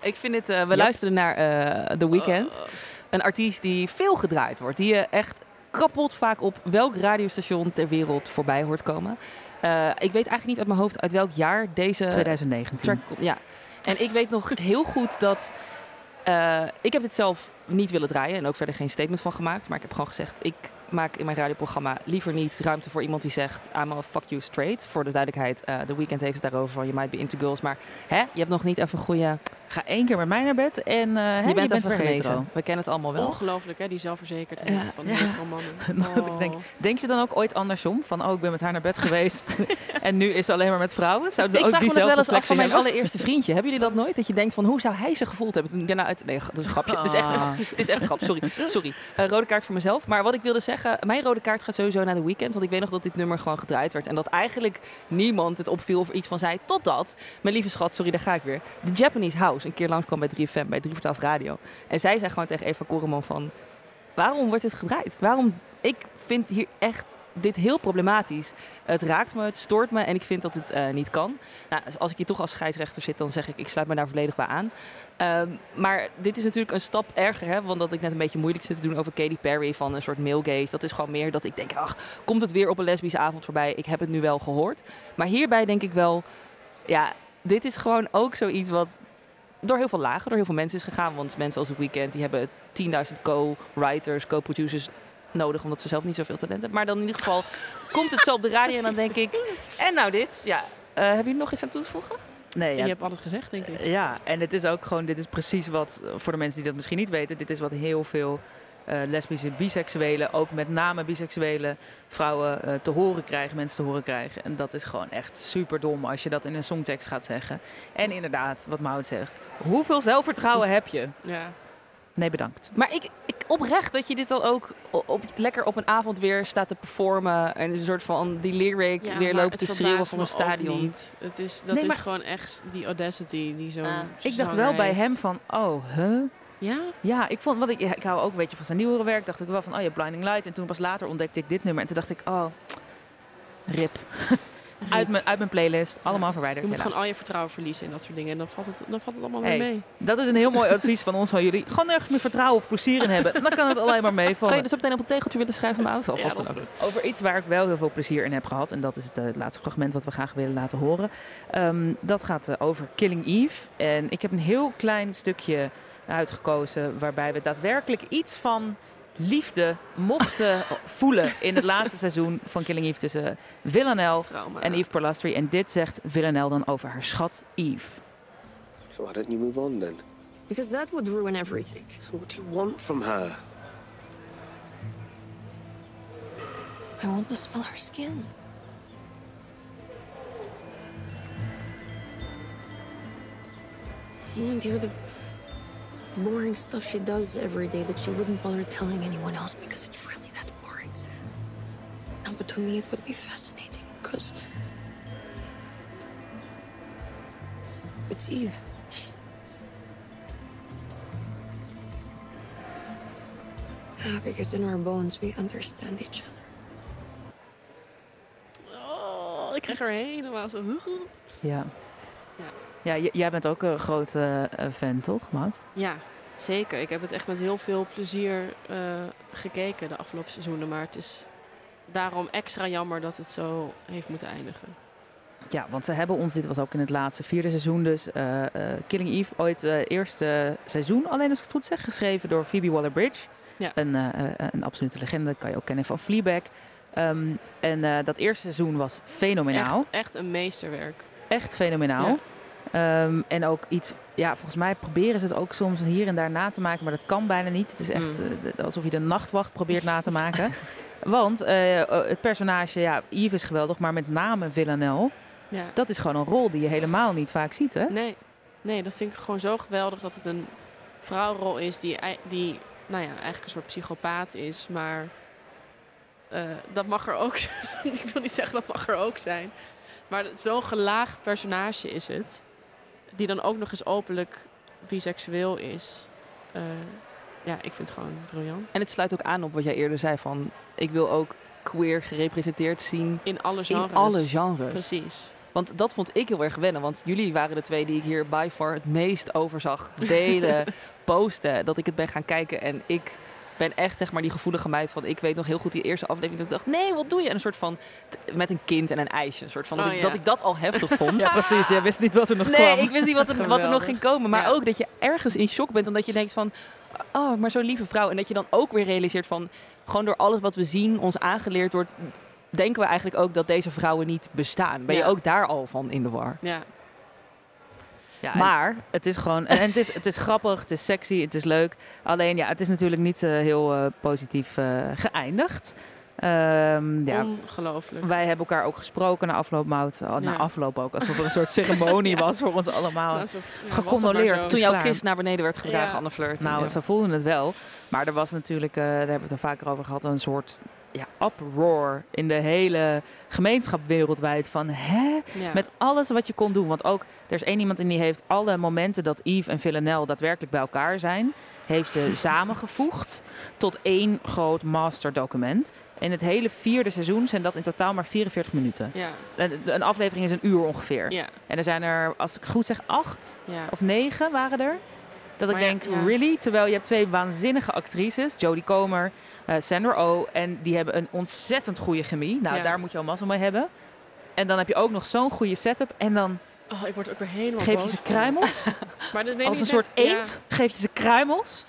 Ik vind het, eh, we luisteren naar eh The Weeknd.
Oh.
Een artiest die veel gedraaid wordt. Die je echt kapot vaak op welk radiostation ter wereld voorbij hoort komen. Eh, ik weet eigenlijk niet uit mijn hoofd uit welk jaar deze
2019.
track komt. Ja. En ik weet nog heel goed dat... eh, ik heb dit zelf niet willen draaien en ook verder geen statement van gemaakt. Maar ik heb gewoon gezegd, ik maak in mijn radioprogramma liever niet ruimte voor iemand die zegt... I'm a fuck you straight. Voor de duidelijkheid, eh The Weeknd heeft het daarover van... You might be into girls, maar hè, je hebt nog niet even goede...
Ga één keer met mij naar bed en eh, hè,
je bent even genezen.
hetero.
We kennen het allemaal wel.
Ongelooflijk, hè? Die zelfverzekerdheid
Ja.
van
Ja.
hetero mannen.
Dat ik denk, denk je dan ook ooit andersom? Van, oh, ik ben met haar naar bed geweest en nu is ze alleen maar met vrouwen? Zouden ze
ik
ook
vraag me dat wel eens af van mijn allereerste vriendje. Hebben jullie dat nooit? Dat je denkt van hoe zou hij zich gevoeld hebben toen ik daarna uit... Nee, dat is een grapje. Dit is echt,
Ah.
dit is echt een grap. Sorry. Sorry. Eh, rode kaart voor mezelf. Maar wat ik wilde zeggen, mijn rode kaart gaat sowieso naar de weekend. Want ik weet nog dat dit nummer gewoon gedraaid werd. En dat eigenlijk niemand het opviel of iets van zei. Totdat, mijn lieve schat, sorry, daar ga ik weer. De Japanese House een keer langskwam bij 3FM, bij 3 voor 12 Radio. En zij zei gewoon tegen Eva Koreman van... Waarom wordt dit gedraaid? Waarom? Ik vind hier echt dit heel problematisch. Het raakt me, het stoort me en ik vind dat het eh, niet kan. Nou, als ik hier toch als scheidsrechter zit, dan zeg ik, ik sluit me daar volledig bij aan. Ehm, maar dit is natuurlijk een stap erger, hè, want dat ik net een beetje moeilijk zit te doen over Katy Perry van een soort male gaze. Dat is gewoon meer dat ik denk, ach, komt het weer op een lesbische avond voorbij? Ik heb het nu wel gehoord. Maar hierbij denk ik wel, ja, dit is gewoon ook zoiets wat door heel veel lagen, door heel veel mensen is gegaan. Want mensen als The Weeknd, die hebben 10.000 co-writers, co-producers nodig, omdat ze zelf niet zoveel talent hebben. Maar dan in ieder geval komt het zo op de radio en dan denk ik, en nou dit, ja. Eh hebben jullie nog iets aan toe te voegen?
Nee,
En
ja,
je hebt alles gezegd, denk ik.
Ja, en het is ook gewoon, dit is precies wat, voor de mensen die dat misschien niet weten, dit is wat heel veel eh, lesbische, biseksuele, ook met name biseksuele vrouwen eh, te horen krijgen, mensen te horen krijgen. En dat is gewoon echt super dom als je dat in een songtekst gaat zeggen. En inderdaad, wat Maud zegt, hoeveel zelfvertrouwen heb je?
Ja.
Nee, bedankt.
Maar ik, ik oprecht dat je dit dan ook op, lekker op een avond weer staat te performen. En een soort van die lyric
Ja,
weer loopt te schreeuwen van een stadion.
niet. Het is, dat
Nee,
is gewoon echt die audacity die zo'n
Ah.
Ik dacht wel bij hem van, oh, huh?
Ja?
Ja, ik vond, wat ik, ja, ik hou ook een beetje van zijn nieuwere werk. Dacht ik wel van, oh ja, Blinding Light. En toen pas later ontdekte ik dit nummer. En toen dacht ik, oh, rip. uit mijn, uit mijn playlist. Allemaal verwijderd.
Je moet
helaas.
gewoon al je vertrouwen verliezen in dat soort dingen. En dan valt het, dan valt het allemaal
Hey,
weer mee.
Dat is een heel mooi advies van ons, van jullie. Gewoon nergens meer vertrouwen of plezier in hebben. Dan kan het alleen maar meevallen.
Zou je dus op meteen op een tegeltje willen schrijven, Maat?
Ja, dat. Over iets waar ik wel heel veel plezier in heb gehad. En dat is het eh, laatste fragment wat we graag willen laten horen. Ehm, dat gaat eh, over Killing Eve. En ik heb een heel klein stukje uitgekozen. Waarbij we daadwerkelijk iets van liefde mochten voelen in het laatste seizoen van Killing Eve tussen Villanelle en Eve Polastri. En dit zegt Villanelle dan over haar schat Eve.
So why don't you move on then?
Because that would ruin everything.
So what do you want from her?
I want to smell her skin. I want to hear the boring stuff she does every day that she wouldn't bother telling anyone else because it's really that boring. No, but to me it would be fascinating because it's Eve. Ah, because in our bones we understand each other.
Oh, ik krijg er helemaal zo...
Ja.
Ja.
Jij bent ook een grote eh, fan, toch, Maat?
Ja, zeker. Ik heb het echt met heel veel plezier eh, gekeken de afgelopen seizoenen. Maar het is daarom extra jammer dat het zo heeft moeten eindigen.
Ja, want ze hebben ons, dit was ook in het laatste vierde seizoen dus, eh, eh, Killing Eve, ooit eh eerste seizoen, alleen als ik het goed zeg, geschreven door Phoebe Waller-Bridge.
Ja.
Een, eh, eh, een absolute legende, kan je ook kennen van Fleabag. Ehm, en eh, dat eerste seizoen was fenomenaal.
Echt, echt een meesterwerk.
Echt fenomenaal. Ehm, en ook iets, ja, volgens mij proberen ze het ook soms hier en daar na te maken, maar dat kan bijna niet. Het is echt
Mm.
eh, alsof je de nachtwacht probeert na te maken. Want eh, eh, het personage, ja, Yves is geweldig, maar met name Villanelle,
Ja.
dat is gewoon een rol die je helemaal niet vaak ziet, hè?
Nee, nee, dat vind ik gewoon zo geweldig dat het een vrouwenrol is die, die nou ja, eigenlijk een soort psychopaat is. Maar dat mag er ook zijn. ik wil niet zeggen dat mag er ook zijn. Maar zo'n gelaagd personage is het. Die dan ook nog eens openlijk biseksueel is. Eh, ja, ik vind het gewoon briljant.
En het sluit ook aan op wat jij eerder zei van... ik wil ook queer gerepresenteerd zien
In alle genres.
in alle genres.
Precies.
Want dat vond ik heel erg wennen. Want jullie waren de twee die ik hier by far het meest over zag delen, posten. Dat ik het ben gaan kijken en ik ben echt zeg maar die gevoelige meid van... Ik weet nog heel goed die eerste aflevering dat ik dacht... Nee, wat doe je? En een soort van... Met een kind en een ijsje. Een soort van... dat,
Oh,
ik,
ja.
dat ik dat al heftig vond.
Ja, precies. Jij wist niet wat er nog
nee,
kwam.
ik wist niet wat er, wat er nog ging komen. Maar
Ja.
ook dat je ergens in shock bent. Omdat je denkt van... Oh, maar zo'n lieve vrouw. En dat je dan ook weer realiseert van... Gewoon door alles wat we zien, ons aangeleerd wordt... Denken we eigenlijk ook dat deze vrouwen niet bestaan. Ben je
Ja.
ook daar al van in de war?
Ja.
Ja, en
Maar
het is gewoon, en, en het, is, het is grappig, het is sexy, het is leuk. Alleen ja, het is natuurlijk niet eh, heel eh, positief eh, geëindigd. Ehm, ja,
Ongelooflijk.
wij hebben elkaar ook gesproken na afloop, Mout. Oh, Na
Ja.
afloop ook, alsof er een soort ceremonie was voor ons allemaal.
Nou, maar
Gecondoleerd.
toen jouw kist naar beneden werd gedragen,
Ja.
Anne Flirt.
Nou,
Ja.
ze voelden het wel. Maar er was natuurlijk, eh, daar hebben we het al vaker over gehad, een soort ja, uproar in de hele gemeenschap wereldwijd. Van hè?
Ja.
Met alles wat je kon doen. Want ook, er is één iemand en die heeft alle momenten dat Yves en Villanelle daadwerkelijk bij elkaar zijn, heeft ze samengevoegd tot één groot masterdocument. In het hele vierde seizoen zijn dat in totaal maar 44 minuten.
Ja.
Een, een aflevering is een uur ongeveer.
Ja.
En er zijn er, als ik goed zeg, acht
Ja.
of negen waren er. Dat
Maar
ik denk, really? Terwijl je hebt twee waanzinnige actrices, Jodie Comer, eh Sandra Oh, en die hebben een ontzettend goede chemie. Nou,
Ja.
daar moet je al mazzel mee hebben. En dan heb je ook nog zo'n goede setup. En dan
Oh, ik word ook weer helemaal
geef je ze kruimels.
Maar dat weet
Als een soort
ja.
eend geef je ze kruimels.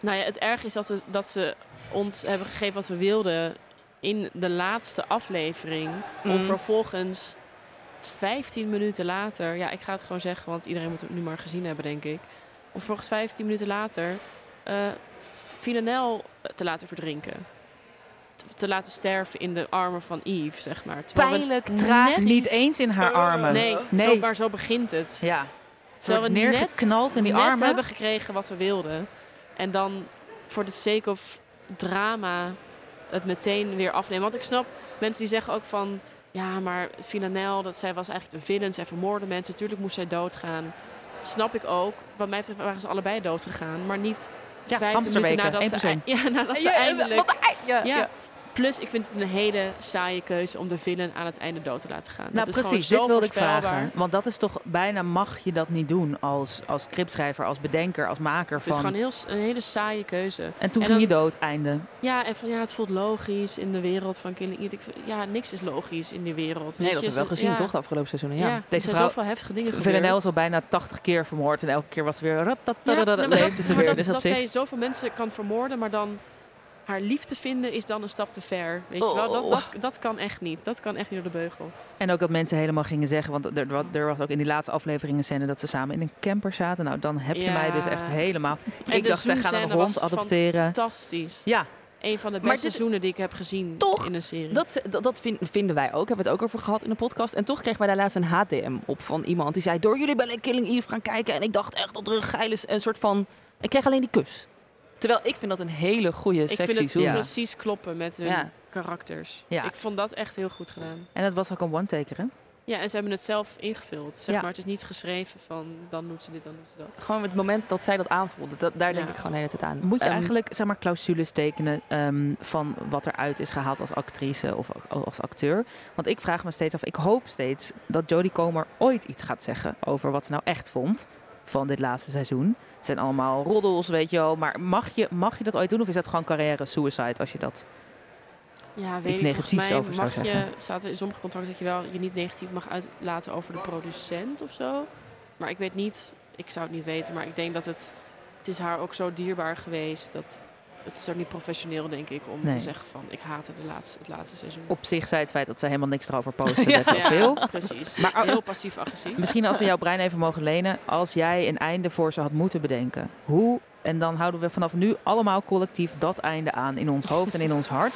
Nou ja, het erg is dat, ze- dat ze ons hebben gegeven wat we wilden in de laatste aflevering. Om
Mm.
vervolgens 15 minuten later, ja, ik ga het gewoon zeggen, want iedereen moet het nu maar gezien hebben, denk ik. Om vervolgens 15 minuten later Villanelle te laten verdrinken. Te, te laten sterven in de armen van Eve, zeg maar. Terwijl
Pijnlijk, tragisch.
Niet eens in haar armen.
Nee,
Nee.
Zo, maar zo begint het.
Ja. Ze
Terwijl we net,
neergeknald in die
net
armen.
hebben gekregen wat we wilden. En dan voor de sake of drama het meteen weer afnemen. Want ik snap mensen die zeggen ook van... Ja, maar Villanelle, dat zij was eigenlijk de villain. Zij vermoordde mensen. Natuurlijk moest zij doodgaan. Snap ik ook. Wat mij betreft waren ze allebei doodgegaan. Maar niet
Ja,
15 minuten nadat ze, ja, nadat ze eindelijk...
wat ja.
Plus, ik vind het een hele saaie keuze om de villain aan het einde dood te laten gaan.
Nou,
dat is
precies,
gewoon
dit
zo
wilde ik vragen. Want dat is toch bijna mag je dat niet doen als, als scriptschrijver, als bedenker, als maker
Het is
van.
gewoon heel, een hele saaie keuze.
En toen
En
ging je dood, einde.
Ja, en van ja, het voelt logisch in de wereld van Killing Eve. Ja, niks is logisch in die wereld.
Nee, dat hebben we wel gezien,
ja.
toch, de afgelopen seizoenen?
Ja,
Ja.
er
Deze
zijn
vrouw-
zoveel heftige dingen
Villanelle
gebeurd.
is al bijna 80 keer vermoord en elke keer was het weer
Ja, nee, maar dat, maar
weer.
dat,
Dus
dat zij zoveel mensen kan vermoorden, maar dan haar liefde vinden is dan een stap te ver. Weet je wel? Dat,
Oh.
dat, dat kan echt niet. Dat kan echt niet door de beugel.
En ook dat mensen helemaal gingen zeggen, want er, er was ook in die laatste aflevering een scène dat ze samen in een camper zaten. Nou, dan heb je
Ja.
mij dus echt helemaal...
En
ik
de
dacht, zij gaan een hond adopteren.
Fantastisch.
Ja.
Een van de beste seizoenen die ik heb gezien
Toch,
in een serie.
Dat, dat, dat vin- vinden wij ook. Hebben we het ook over gehad in de podcast. En toch kregen wij daar laatst een HDM op van iemand die zei... Door jullie ben ik Killing Eve gaan kijken. En ik dacht echt dat er een geil is. Een soort van... Ik kreeg alleen die kus. Terwijl ik vind dat een hele goede
ik
sexy
vind het
zoen.
precies kloppen met hun
Ja.
karakters.
Ja.
Ik vond dat echt heel goed gedaan.
En dat was ook een one-taker, hè?
Ja, en ze hebben het zelf ingevuld. Zeg
Ja.
maar, het is niet geschreven van dan doet ze dit, dan doet ze dat.
Gewoon het moment dat zij dat aanvoelde. Dat, daar denk
Ja.
ik gewoon de hele tijd aan.
Moet je
Ehm,
eigenlijk zeg maar, clausules tekenen ehm, van wat eruit is gehaald als actrice of als acteur? Want ik vraag me steeds af, ik hoop steeds dat Jodie Comer ooit iets gaat zeggen over wat ze nou echt vond van dit laatste seizoen. Het zijn allemaal roddels, weet je wel. Maar mag je, mag je dat ooit doen of is dat gewoon carrière suicide als je dat...
Ja, weet
Iets negatiefs over zou
mag je,
zeggen.
staat er in sommige contracten dat je wel je niet negatief mag uitlaten over de producent of zo. Maar ik weet niet, ik zou het niet weten, maar ik denk dat het, het is haar ook zo dierbaar geweest dat het is ook niet professioneel denk ik om
Nee.
te zeggen van ik haatte de laatste, het laatste seizoen.
Op zich zei het feit dat ze helemaal niks erover posten
Ja.
best wel
Ja,
veel.
precies.
Maar
Heel passief-agressief.
Misschien als we jouw brein even mogen lenen. Als jij een einde voor ze had moeten bedenken. Hoe, en dan houden we vanaf nu allemaal collectief dat einde aan in ons hoofd en in ons hart.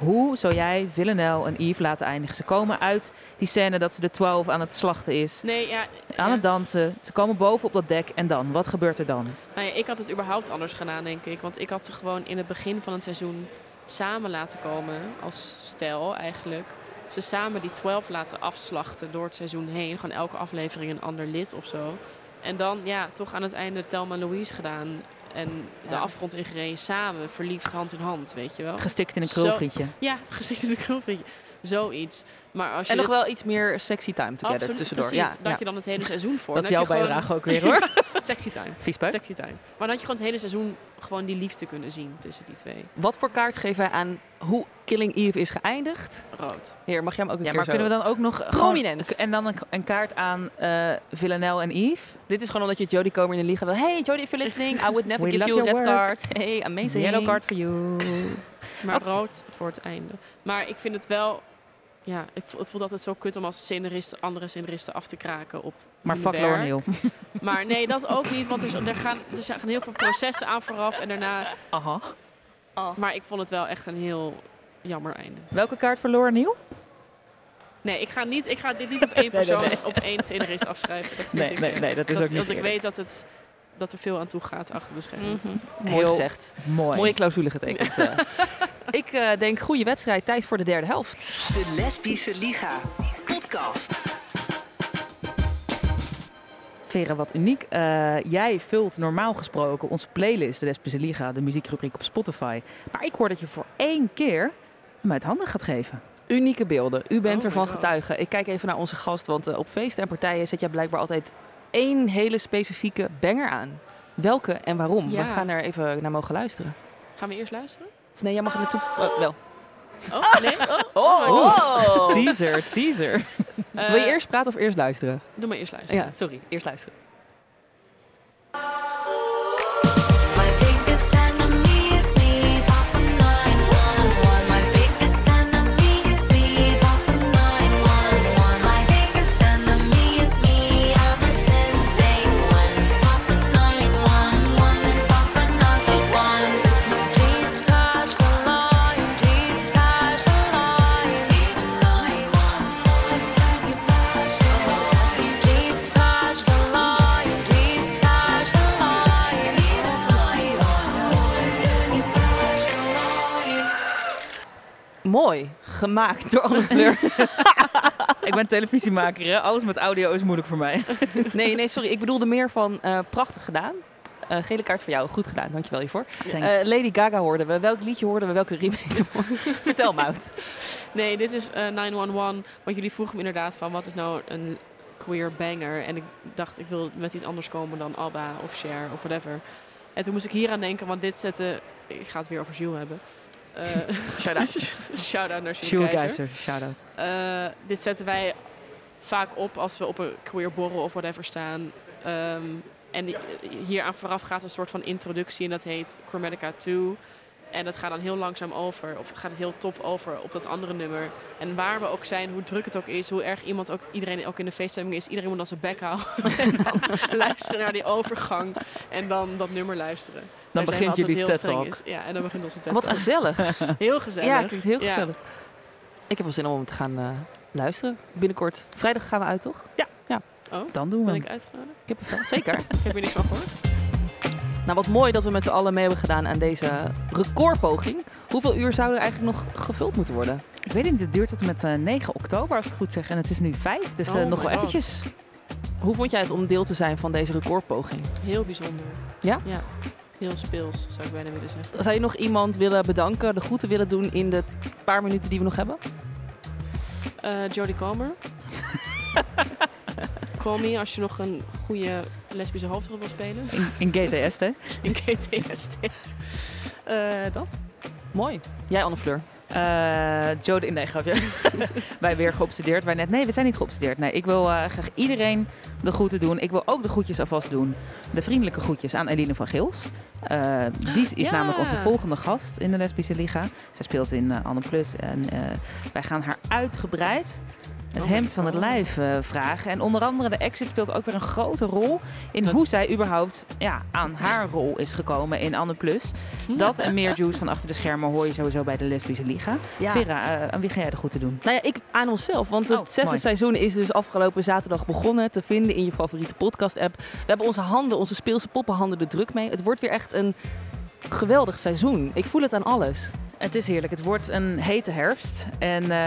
Hoe zou jij Villanelle en Yves laten eindigen? Ze komen uit die scène dat ze de 12 aan het slachten is.
Nee, ja,
Aan
ja.
het dansen. Ze komen boven op dat dek. En dan? Wat gebeurt er dan?
Nou ja, ik had het überhaupt anders gedaan, denk ik. Want ik had ze gewoon in het begin van het seizoen samen laten komen. Als stel eigenlijk. Ze samen die 12 laten afslachten door het seizoen heen. Gewoon elke aflevering een ander lid of zo. En dan ja, toch aan het einde Telma Louise gedaan. En de
Ja.
afgrond ingereden samen, verliefd hand in hand, weet je wel.
Gestikt in een
Zo-
krulvrietje.
Ja, gestikt in een krulvrietje. Zoiets. Maar als je
en nog
dit-
wel iets meer sexy time together
Absoluut,
tussendoor.
precies.
Ja,
dat
ja.
je dan het hele seizoen voor.
Dat is jouw
gewoon-
bijdrage ook weer, hoor.
Sexy time.
Viespeuk.
Sexy time. Maar dan had je gewoon het hele seizoen gewoon die liefde kunnen zien tussen die twee.
Wat voor kaart geven wij aan hoe Killing Eve is geëindigd?
Rood.
Hier, mag jij hem ook een
Ja,
keer
maar
zo-
kunnen we dan ook nog... gewoon-
Prominent.
en dan een, een kaart aan eh Villanelle en Yves?
Dit is gewoon omdat je Jodie Comer in de liga wil. Hey Jodie, if you're listening, I would never
We
give you a red
work.
card. Hey, amazing.
Yellow card for you.
Maar rood voor het einde. Maar ik vind het wel... Ja, ik, vo- het voelt altijd zo kut om als scenarist andere scenaristen af te kraken op
Maar fuck Hill.
Maar nee, dat ook niet. Want er, er, gaan, er gaan heel veel processen aan vooraf. En daarna...
Aha.
Maar ik vond het wel echt een heel jammer einde.
Welke kaart voor Lauren Hill?
Nee, ik ga, niet, ik ga dit niet op één
Nee, nee,
persoon,
nee.
op één scenarist afschrijven. Dat vind
Nee,
ik,
nee, nee, dat is ook niet
Want ik weet dat, het, dat er veel aan toe gaat achter de schermen.
Mooi
Heel
gezegd.
mooi.
Mooie clausule getekend. eh. ik eh, denk, goede wedstrijd. Tijd voor de derde helft.
De Lesbische Liga. Podcast.
Vera, wat uniek. Eh, jij vult normaal gesproken onze playlist, de Lesbische Liga, de muziekrubriek op Spotify. Maar ik hoor dat je voor één keer hem uit handen gaat geven.
Unieke beelden. U bent
Oh
ervan getuige. Ik kijk even naar onze gast, want op feesten en partijen zet jij blijkbaar altijd één hele specifieke banger aan. Welke en waarom?
Ja.
We gaan er even naar mogen luisteren.
Gaan we eerst luisteren?
Of nee, jij mag er naartoe. Oh, wel.
Oh, nee? Oh,
Oh, oh.
Teaser, teaser.
Eh,
Wil je eerst praten of eerst luisteren?
Doe maar eerst luisteren.
Ja, sorry. Eerst luisteren. Mooi. Gemaakt door Anne Fleur.
ik ben televisiemaker, hè? alles met audio is moeilijk voor mij.
nee, nee, sorry. Ik bedoelde meer van eh, prachtig gedaan. Eh, gele kaart voor jou. Goed gedaan. Dankjewel hiervoor.
Thanks.
Eh, Lady Gaga hoorden we. Welk liedje hoorden we? Welke remix? Vertel me uit.
Nee, dit is eh 911. Want jullie vroegen me inderdaad van wat is nou een queer banger. En ik dacht, ik wil met iets anders komen dan Alba of Cher of whatever. En toen moest ik hier aan denken, want dit zette... Ik ga het weer over Jules hebben. Eh
Shout-out.
Shout-out naar
Sjoerd
Keizer.
Shout-out.
Eh, dit zetten wij vaak op als we op een queer borrel of whatever staan. Ehm, en hier aan vooraf gaat een soort van introductie en dat heet Chromatica 2. En dat gaat dan heel langzaam over, of gaat het heel tof over op dat andere nummer. En waar we ook zijn, hoe druk het ook is, hoe erg iemand ook, iedereen ook in de feeststemming is, iedereen moet dan zijn bek houden. en dan luisteren naar die overgang en dan dat nummer luisteren. Daar we
begint
altijd
jullie
heel
TED Talk.
Ja, en dan begint onze TED
Wat gezellig.
Heel gezellig.
Ja, klinkt heel
Ja.
gezellig. Ik heb wel zin om te gaan eh, luisteren. Binnenkort. Vrijdag gaan we uit, toch?
Ja.
ja.
Oh,
Dan doen we
ben
hem.
ik uitgenodigd?
Kippenvel, zeker.
Ik heb er niks van gehoord.
Nou, wat mooi dat we met z'n allen mee hebben gedaan aan deze recordpoging. Hoeveel uur zouden er eigenlijk nog gevuld moeten worden?
Ik weet niet, het duurt tot en met eh, 9 oktober, als ik het goed zeg. En het is nu 5, dus eh,
Oh
nog
my
wel
God.
eventjes.
Hoe vond jij het om deel te zijn van deze recordpoging?
Heel bijzonder.
Ja?
Ja. Heel speels, zou ik bijna willen zeggen.
Zou je nog iemand willen bedanken, de groeten willen doen in de paar minuten die we nog hebben?
Eh Jodie Comer. Call me als je nog een goede lesbische hoofdrol wil spelen.
In, in GTST.
In GTST. Eh, dat.
Mooi. Jij, Anne Fleur?
Eh Jodie, nee, grapje. wij weer geobsedeerd. Wij net, nee, we zijn niet geobsedeerd. Nee, ik wil eh, graag iedereen de groeten doen. Ik wil ook de groetjes alvast doen. De vriendelijke groetjes aan Eline van Gils. Die is
Ja.
namelijk onze volgende gast in de Lesbische Liga. Zij speelt in Anne Plus. En wij gaan haar uitgebreid het hemd van het lijf eh, vragen. En onder andere de exit speelt ook weer een grote rol in hoe zij überhaupt ja, aan haar rol is gekomen in Anne Plus. Dat en meer juice van achter de schermen hoor je sowieso bij de Lesbische Liga.
Ja.
Vera, eh, aan wie ga jij de groeten doen?
Nou ja, ik aan onszelf. Want het
Oh,
zesde
mooi.
seizoen is dus afgelopen zaterdag begonnen. Te vinden in je favoriete podcast-app. We hebben onze handen, onze speelse poppenhanden er druk mee. Het wordt weer echt een geweldig seizoen. Ik voel het aan alles.
Het is heerlijk. Het wordt een hete herfst. En eh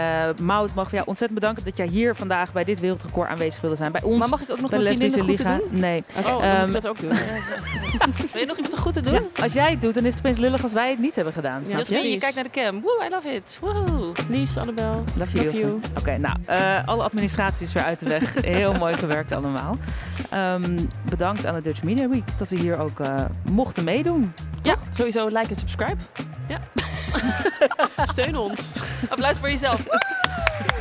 Maud mag jou ontzettend bedanken dat jij hier vandaag bij dit wereldrecord aanwezig wilde zijn. Bij ons.
Maar mag ik ook nog
bij de Lesbische Liga.
doen?
Nee.
Oké.
Oh, dan moet
Ehm,
ik dat ook doen.
Wil je nog iemand een goed te doen?
ja, als jij het doet, dan is het opeens lullig als wij het niet hebben gedaan.
Ja,
Snap je?
precies.
je kijkt naar de cam. Woe, I love it. Woe.
Liefst, Annabel.
Love you.
Love you.
Ilse. Oké, nou, eh, alle administratie is weer uit de weg. Heel mooi gewerkt allemaal. Ehm, bedankt aan de Dutch Media Week dat we hier ook eh, mochten meedoen.
Ja, sowieso like en subscribe.
Steun ons.
Applaus voor jezelf.